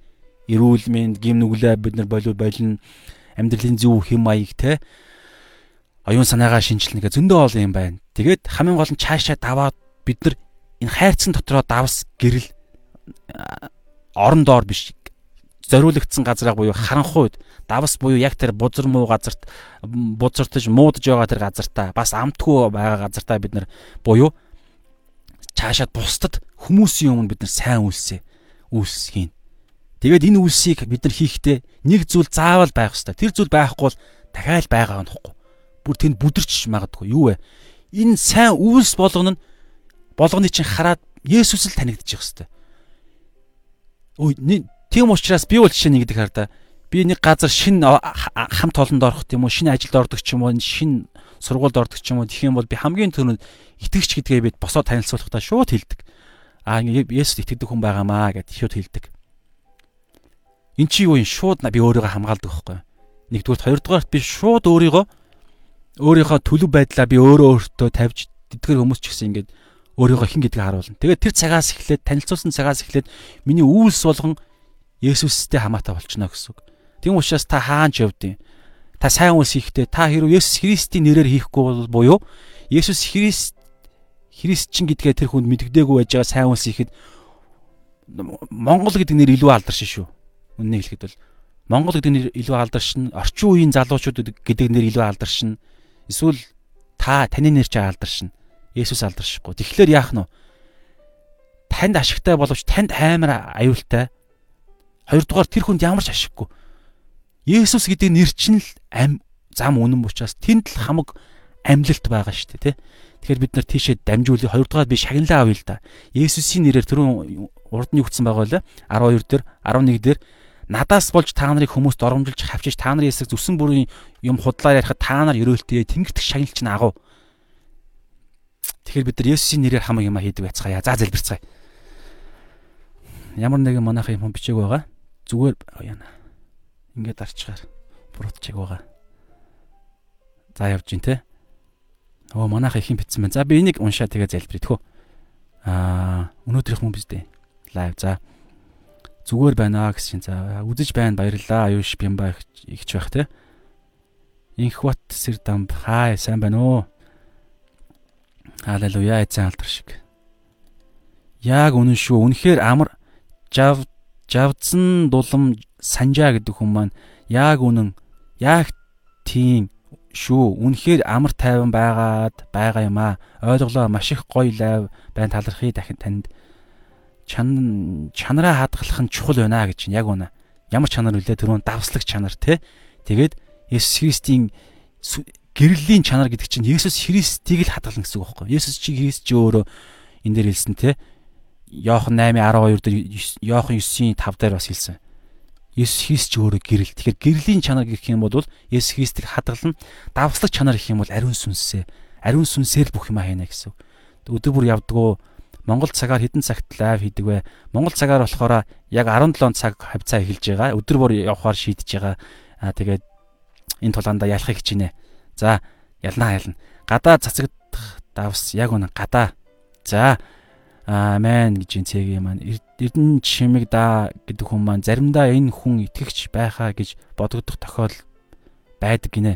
Эрүүл мэнд, гим нүглээ бид нар болов болно. Амьдралын зөв хэм маяг те оюун санаагаа шинжилнэ гэх зөндөө ол юм байна. Тэгээд хамгийн гол нь цаашаа даваад бид нар энэ хайрцан дотроо давс гэрэл орон доор биш зориулагдсан газраа буюу харанхуйд давс буюу яг тэр бузар муу газарт бузартаж муудаж байгаа тэр газартаа бас амтгүй байгаа газартаа бид нар буюу цаашаад бусдад хүмүүсийн өмнө бид нар сайн үйлсээ үйлс хийн. Тэгээд энэ үйлсийг бид нар хийхдээ нэг зүйл заавал байх хэрэгтэй. Тэр зүйл байхгүй бол дахиад байгаа нөхгүй. Бүр тэнд бүдэрч магадгүй. Юу вэ? Энэ сайн үйлс болгоно нь болгоны чинь хараад Есүс л танигдчих хэвээр. Ой Тийм учраас би бол жишээ нэгдэг хар да. Би нэг газар шин хамт олонд орох юм уу, шинэ ажилд ордог ч юм уу, шин сургуульд ордог ч юм уу тэгэх юм бол би хамгийн түрүүнд итгэгч гэдгээ бид босоод танилцуулахдаа шууд хэлдэг. Аа Есүс итгэдэг хүн байгаамаа гэд шууд хэлдэг. Эн чи юу юм шууд би өөрийгөө хамгаалдаг байхгүй. Нэгдүгээр хоёрдугаарт би шууд өөрийгөө өөрийнхөө төлөв байдлаа би өөрөө өөртөө тавьж тэдгэр хүмүүс ч гэсэн ингээд өөрийгөө хэн гэдгийг харуулна. Тэгээд тэр цагаас эхлээд танилцуулсан цагаас эхлээд миний үйлс болгон Есүстэй хамаатай болчихно гэсэн үг. Тийм учраас та хаанч явдیں۔ Та сайн үйлс хийхдээ та хэрв Есүс Христийн нэрээр хийхгүй бол буюу Есүс Христ Христчин гэдгээ тэр хүнд мэддэггүй байж байгаа сайн үйлс хийхэд Монгол гэдэг нэр илүү алдаршин шүү. Үннийг хэлэхэд бол Монгол гэдэг нэр илүү алдаршин, орчин үеийн залуучууд гэдэг нэр илүү алдаршин. Эсвэл та таны нэр ч алдаршин. Есүс алдаршихгүй. Тэгэхээр яах нь вэ? Танд ашигтай боловч танд амар аюултай. Хоёрдугаар тэр хүнд ямар ч ашиггүй. Есүс гэдэг нэр чинь л ам зам үнэн учраас тэнд л хамаг амьлалт байгаа шүү дээ, тэ. Тэгэхээр бид нар тийшээ дамжуулъя. Хоёрдугаар би шагналаа авъя л да. Есүсийн нэрээр түрүүн урд нь югдсан байгаа лээ. 12 дээр, 11 дээр надаас болж та нарыг хүмүүст оромжилж хавчиж та нарын эсрэг зүсэн бүрийн юм худлаар ярихад та нар өрөөлтөө тэнгэрт шагнал чинь агуу. Тэгэхээр бид нар Есүсийн нэрээр хамаг юм хийдэг байцгаая. За залбирцгаая. Ямар нэгэн манайхын юм бичээг байгаа. Зүгээр яана ингээд арчгаар буруутчиг байгаа. За явж гин те. Оо манайх ихэн битсэн байна. За би энийг уншаа тэгээ залбирая тэхөө. Аа өнөөдрийнх мөн биз дээ. Лайв за. Зүгээр байна гэсэн за үзэж байна баярлалаа. Аюуш бямба ихч байх те. Инх бат сэрдам хай сайн байна уу? Халелуя эцэн алдар шиг. Яг үнэн шүү. Үнэхээр амар жав жавдсан дулам санжаа гэдэг хүн маань яг үнэн яг тийм шүү. Үнэхээр амар тайван байгаад байгаа юм аа. Ойлголоо маш их гоё лайв байн талархыг дахин танд чан чанараа хадгалах нь чухал байна гэж яг үнэ. Ямар чанар вүлээ түрүүн давслаг чанар те. Тэгээд Есүс Христийн гэрлийн чанар гэдэг чинь Есүс Христийг л хадгална гэсэн үг байхгүй. Есүс чи Христ чи өөрөө энэ дээр хэлсэн те. Йохан 8:12 дээр Йохан 9-ийн 5 дээр бас хэлсэн. Есүс Христ ч өөрөө гэрэл. Тэгэхээр гэрлийн чанар гэх юм бол Есүс Христийг хадгална. Давслаг чанар гэх юм бол ариун сүнсээ. Ариун сүнсээр бүх юм хийнэ гэсэн. Өдөр бүр явдгөө Монгол цагаар хэдэн цагт лайв хийдэг вэ? Монгол цагаар болохоор яг 17 цаг хавцаа эхэлж байгаа. Өдөр бүр явахаар шийдэж байгаа. Аа тэгээд энэ тулаанда ялахыг хичнээн. За, ялнаа ялна. Гадаа цацагдах давс яг үнэ гадаа. За, Амен гэж энэ цэгийн маань Эрдэнэ чимэг да гэдэг хүн маань заримдаа энэ хүн итгэгч байхаа гэж бодогдох тохиол байдаг гинэ.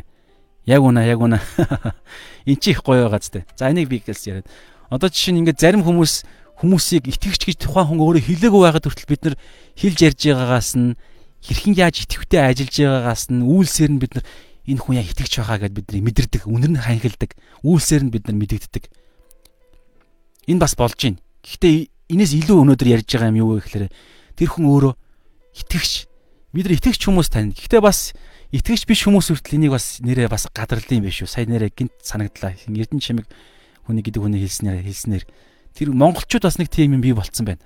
Яг үнэ яг үнэ. Эн чи их гоё байгаа зү. За энийг би гэлс яриад. Одоо жишээ нь ингээд зарим хүмүүс хүмүүсийг итгэгч гэж тухайн хүн өөрөө хэлээгүй байгаад хүртэл бид нар хэлж ярьж байгаагаас нь хэрхэн яаж итгэвтэй ажиллаж байгаагаас нь үйлсээр нь бид нар энэ хүн яа итгэгч байхаа гэдээ бидний мэдэрдэг, үнэр нь ханхилдаг, үйлсээр нь бид нар мэдэгддэг. Энэ бас болж байна. Гэхдээ энэс илүү өнөөдөр ярьж байгаа юм юу вэ гэхээр тэр хүн өөрөө итгэгч. Бид нар итгэгч хүмүүс тань. Гэхдээ бас итгэгч биш хүмүүс хүртэл энийг бас нэрээ бас гадарлаа юм биш үү? Сая нэрээ гинт санагдлаа. Эрдэнэ чимэг хүний гэдэг хүний хэлснээр хэлснээр тэр монголчууд бас нэг тийм юм бий болцсон байна.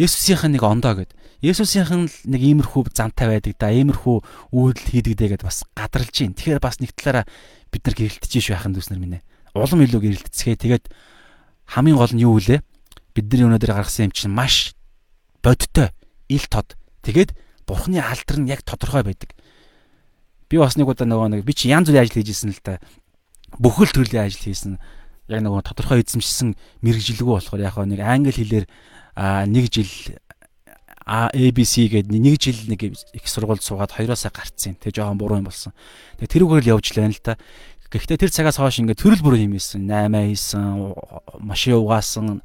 Есүсийнх нь нэг ондоо гэд. Есүсийнх нь нэг иймэрхүү замтай байдаг да. Иймэрхүү үйлдэл хийдэг дээ гэд бас гадарлаж байна. Тэгэхээр бас нэг талаараа бид нар гэрэлтэж ш байхын дүүснэр минь. Улам илүү гэрэлтцгээ. Тэгээд хамгийн гол нь юу вэ? Бидний өнөөдөр гаргасан юм чинь маш бодтой, ил тод. Тэгээд бурхны алдар нь яг тодорхой байдаг. Би бас нэг удаа нөгөө нэг би чи янз бүрийн ажил хийжсэн л та. Бүхэл төрлийн ажил хийсэн. Яг нөгөө тодорхой эзэмшсэн мэрэгжилгүй болохоор яг нэг англи хэлээр нэг жил ABC гээд нэг жил нэг их сургуульд суугаад хоёроосаа гарцсан. Тэгээ жоохон буруу юм болсон. Тэгээ тэрүүгээр л явж лээ л та. Гэхдээ тэр цагаас хойш ингээд төрөл бүрөө хиймээсэн. 8 хийсэн, машин угаасан,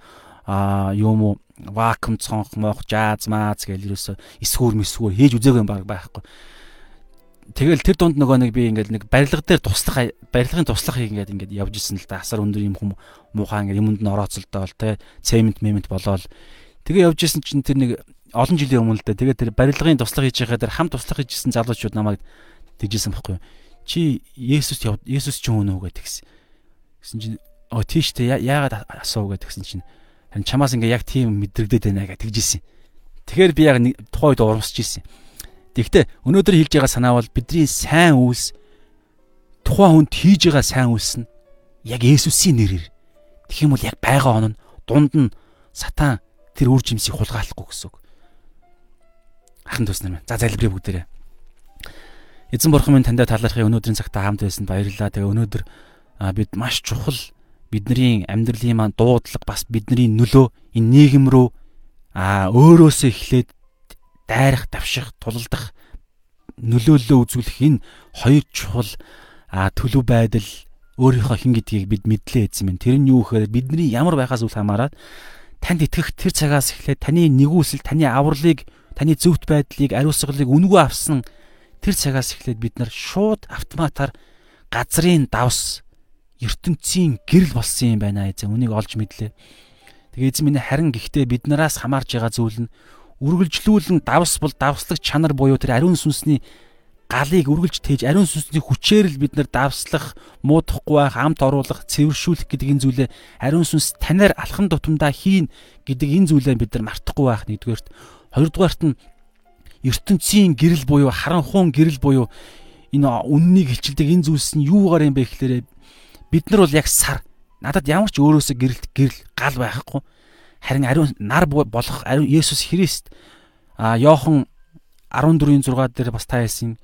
а юм уу? Вакуум цонх моох жааз мааз гэл ерөөсө эсгүүр мэсгүүр хийж үзээгүй юм баг байхгүй. Тэгэл тэр дунд нөгөө нэг би ингээд нэг барилга дээр туслах барилгын туслахыг ингээд ингээд явж исэн л да. Асар өндөр юм хүм муухай ингээд юмд нь орооцолдоол те. Цемент мемент болоол. Тэгээ явж исэн чинь тэр нэг олон жилийн өмнө л да. Тэгээ тэр барилгын туслах хийж байгаа дээр хам туслах хийжсэн залуучууд намайг тэгжсэн байхгүй чи Есүс Есүс ч юм уу гэдгсэн. Гэсэн чинь оо тийштэй яагаад асуу гэдгсэн чинь. харин чамаас ингээ яг тийм мэдрэгдээд байна гэж тэгжсэн. Тэгэхээр би яг тухайн үед урамсаж ирсэн. Тэгэхдээ өнөөдөр хэлж байгаа санаа бол бидний сайн үйлс тухайн хүнд хийж байгаа сайн үйлс нь яг Есүсийн нэрээр тэгэх юм бол яг байгаа он нь дунд нь сатан тэр үр жимсийг хулгайлахгүй гэсэн үг. Ахын төс нар. За залбирая бүгдээрээ. Эзэн бурхан минь таньда талархыг өнөөдрийн цагта хамт байсанд баярлалаа. Тэгээ өнөөдөр бид маш чухал бидний амьдралын маань дуудлага бас бидний нөлөө энэ нийгэм рүү а өөрөөсөө эхлээд дайрах, давших, тулалдах нөлөөллөө үзүүлэх энэ хоёр чухал төлөв байдал өөрийнхөө хин гэдгийг бид мэдлээ эзэн минь. Тэр нь юу гэхээр бидний ямар байхаас үл хамааран танд итгэх тэр цагаас эхлээд таны нэгүсэл, таны авралыг, таны зөвхт байдлыг, ариусгалыг үнгүү авсан тэр цагаас эхлээд бид нар шууд автоматар газрын давс ертөнцийн гэрэл болсон юм байна эзэн. Үнийг олж мэдлээ. Тэгээ эзэн минь харин гэхдээ бид нараас хамаарж байгаа зүйл нь үргэлжлүүлэн давс бол давслаг чанар буюу тэр ариун сүнсний галыг үргэлж тээж ариун сүнсний хүчээр л бид нар давслах, муудахгүй байх, амт оруулах, цэвэршүүлэх гэдэг энэ зүйлээ ариун сүнс танаар алхам тутамдаа хийн гэдэг энэ зүйлээ бид нар мартахгүй байх нэгдүгээрт. Хоёрдугаарт нь ертөнцийн гэрэл буюу харанхуун гэрэл буюу энэ үннийг хилчилдэг энэ зүйлс нь юугаар юм бэ гэхээр бид нар бол яг сар. Надад ямар ч өөрөөсөө гэрэлт гэрэл гал байхгүй. Харин ариун нар болох ариун Есүс Христ. А Йохан 14-ийн 6 дээр бас та хэлсэн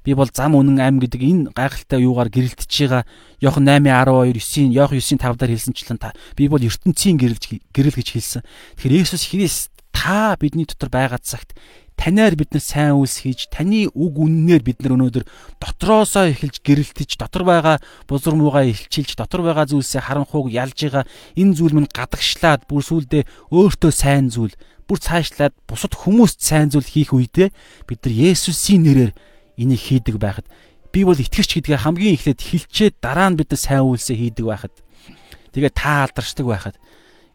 Би бол зам үнэн ам гэдэг энэ гайхалтай юугаар гэрэлтэж байгаа Йохан 8:12 9-ийн Йохан 9-ийн 5 дээр хэлсэнчлэн та. Би бол ертөнцийн гэрэлж гэрэл гэж хэлсэн. Тэгэхээр Есүс Христ та бидний дотор байгаа цагт танаар бид нар сайн үйлс хийж таны үг үннээр бид нар өнөөдөр дотроосоо эхэлж гэрэлтэж дотор байгаа бузар муугаа илчилж дотор байгаа зүйлсээ харанхууг ялж байгаа энэ зүйл минь гадагшлаад бүр сүулдэ өөртөө сайн зүйл бүр цаашлаад бусад хүмүүст сайн зүйл хийх үедээ бид нар Есүсийн нэрээр энийг хийдэг байхад би бол итгэгч гэдгээ хамгийн эхлээд хилчээд дараа нь бид нар сайн үйлсээ хийдэг байхад тэгээ та алдаршдаг байхад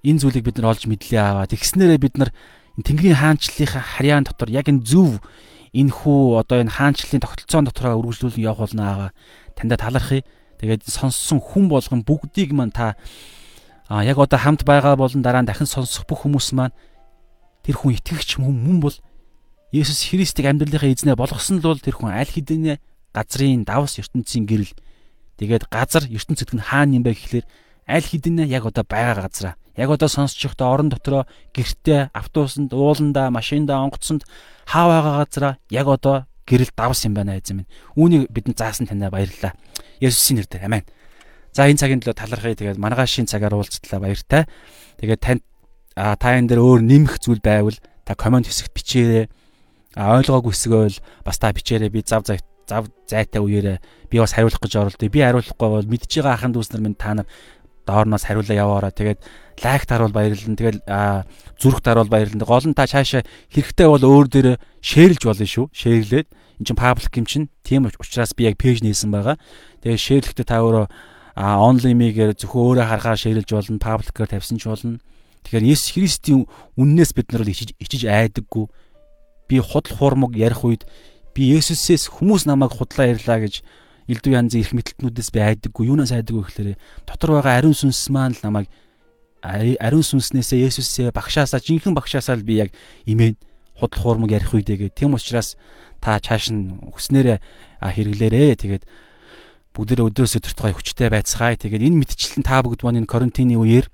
энэ зүйлийг бид нар олж мэдлээ аваа. Тэгснээрээ бид нар Тэнгэрийн хаанчлалынхаа харьяан дотор яг энэ зөв энэ хүү одоо энэ хаанчлалын тогтолцоон дотороо үргэлжлүүлэн явах болно аваа. Тандаа талархъя. Тэгээд сонссон хүн болгон бүгдийг маань та а яг одоо хамт байгаа болон дараа нь дахин сонсох бүх хүмүүс маань тэр хүн итгэгч хүн мөн бол Есүс Христийг амьдралынхаа эзнээ болгосон л бол тэр хүн аль хэдийнэ газрын давс ертөнцийн гэрэл тэгээд газар ертөнц зэтгэн хаана юм бэ гэхлээр аль хэдийнэ яг одоо байгаа газраа яг одоо сонсож байхдаа орон дотроо гэртээ автобусанд ууландаа машиндаа онгоцсонд хаа байгаа газраа яг одоо гэрэл давс юм байна эзэн минь үүнийг бидэнд заасан танаа баярлалаа. Есүсийн нэрээр. Амин за энэ цагийн төлөө талархъя. Тэгээд маргаашийн цагаар уулзтлаа баяртай. Тэгээд танд та энэ дээр өөр нэмэх зүйл байвал та комент хэсэгт бичээрэй. Ойлгоогүй хэсгөөл бас та бичээрэй. Би зав зав зав зайтай үеэрээ би бас хариулах гэж оролдъё. Би хариулахгүй бол мэдж байгаа ахын дүүснэр минь та нар доорноос хариулаа яваараа. Тэгээд лайк таруул баярлалаа. Тэгээд зүрх таруул баярлалаа. Гол нь та цаашаа хэрэгтэй бол өөр дээрээ шеэрлж болно шүү. Шеэрлээд эн чинь паблик юм чинь. Тийм учраас би яг пэйж нээсэн байгаа. Тэгээд шеэрлэхдээ та өөрөө онлайнмигээр зөвхөн өөрөө харахаар шеэрлж болно. Пабликээр тавьсан ч болно. Тэгэхээр Есүс Христийн үннээс бид нар ичиж ичиж айдаггүй би худал хуурмаг ярих үед би Есүсээс хүмүүс намайг худлаа ярьлаа гэж элдв янзын эрх мэтэлтнүүдээс би айдаггүй юунаас айдаггүй гэхээр дотор байгаа ариун сүнс маань л намайг ариун сүнснээсээ Есүсээ багшаасаа жинхэнэ багшаасаа л би яг имэн худал хуурмаг ярих үедээ гэх тийм учраас та чааш нь хүснээрээ хэрэглээрээ. Тэгээд бүгдээ өдрөөсөө төртгой хүчтэй байцгаая. Тэгээд энэ мэдчлэн та бүгд маань энэ карантины үеэр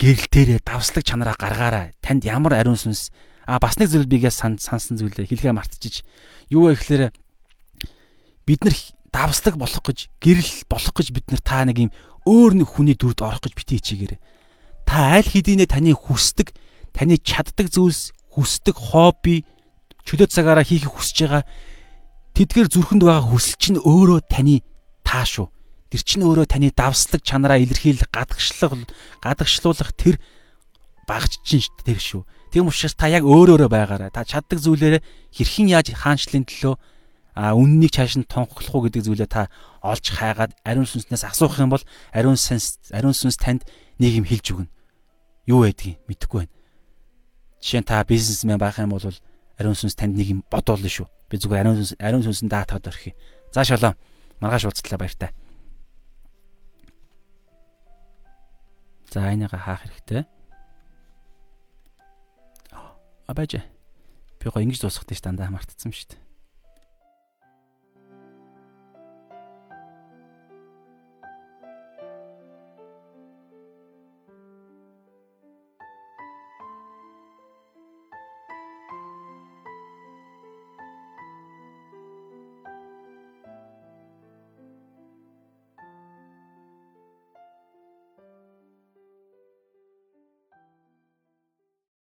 гэрэлтээрээ давслаг чанараа гаргаарай. Танд ямар ариун сүнс? А бас нэг зүйл бигээс сансан зүйлээ хэлхээ мартчихж. Юу вэ гэхээр бид нар давслаг болох гэж, гэрэл болох гэж бид нар та нэг юм өөр нэг хүний дүрд орох гэж бити хичээгээрэй. Та аль хэдийнэ таны хүсдэг, таны чаддаг зүйлс, хүсдэг хобби, чөлөө цагаараа хийхийг хүсэж байгаа тэдгээр зүрхэнд байгаа хүсэл чинь өөрөө таны таа шүү. Тэр чинь өөрөө таны давслаг чанараа илэрхийлэх, гадагшлах, гадагшлуулах тэр багч чинь тэр шүү. Тийм учраас та яг өөр өөрө байгаарай. Та чаддаг зүйлээрээ хэрхэн яаж хаанчлалын төлөө а үннийг цааш нь тунхаглах уу гэдэг зүйлээ та олж хайгаад ариун сүнснээс асуух юм бол ариун сүнс ариун сүнс танд нэг юм хэлж өгнө. Юу байдгийг мэдэхгүй байна. Жишээ нь та бизнесмен байх юм бол ариун сүнс танд нэг юм бодуулна шүү. Би зүгээр ариун сүнс ариун сүнсэн даатаад орхи. За шалаа. Маргааш уулзлаа баяртай. За энийгээ хаах хэрэгтэй. А байж. Би гоо ингэж дуусгах тийш дандаа мартцсан шүү дээ.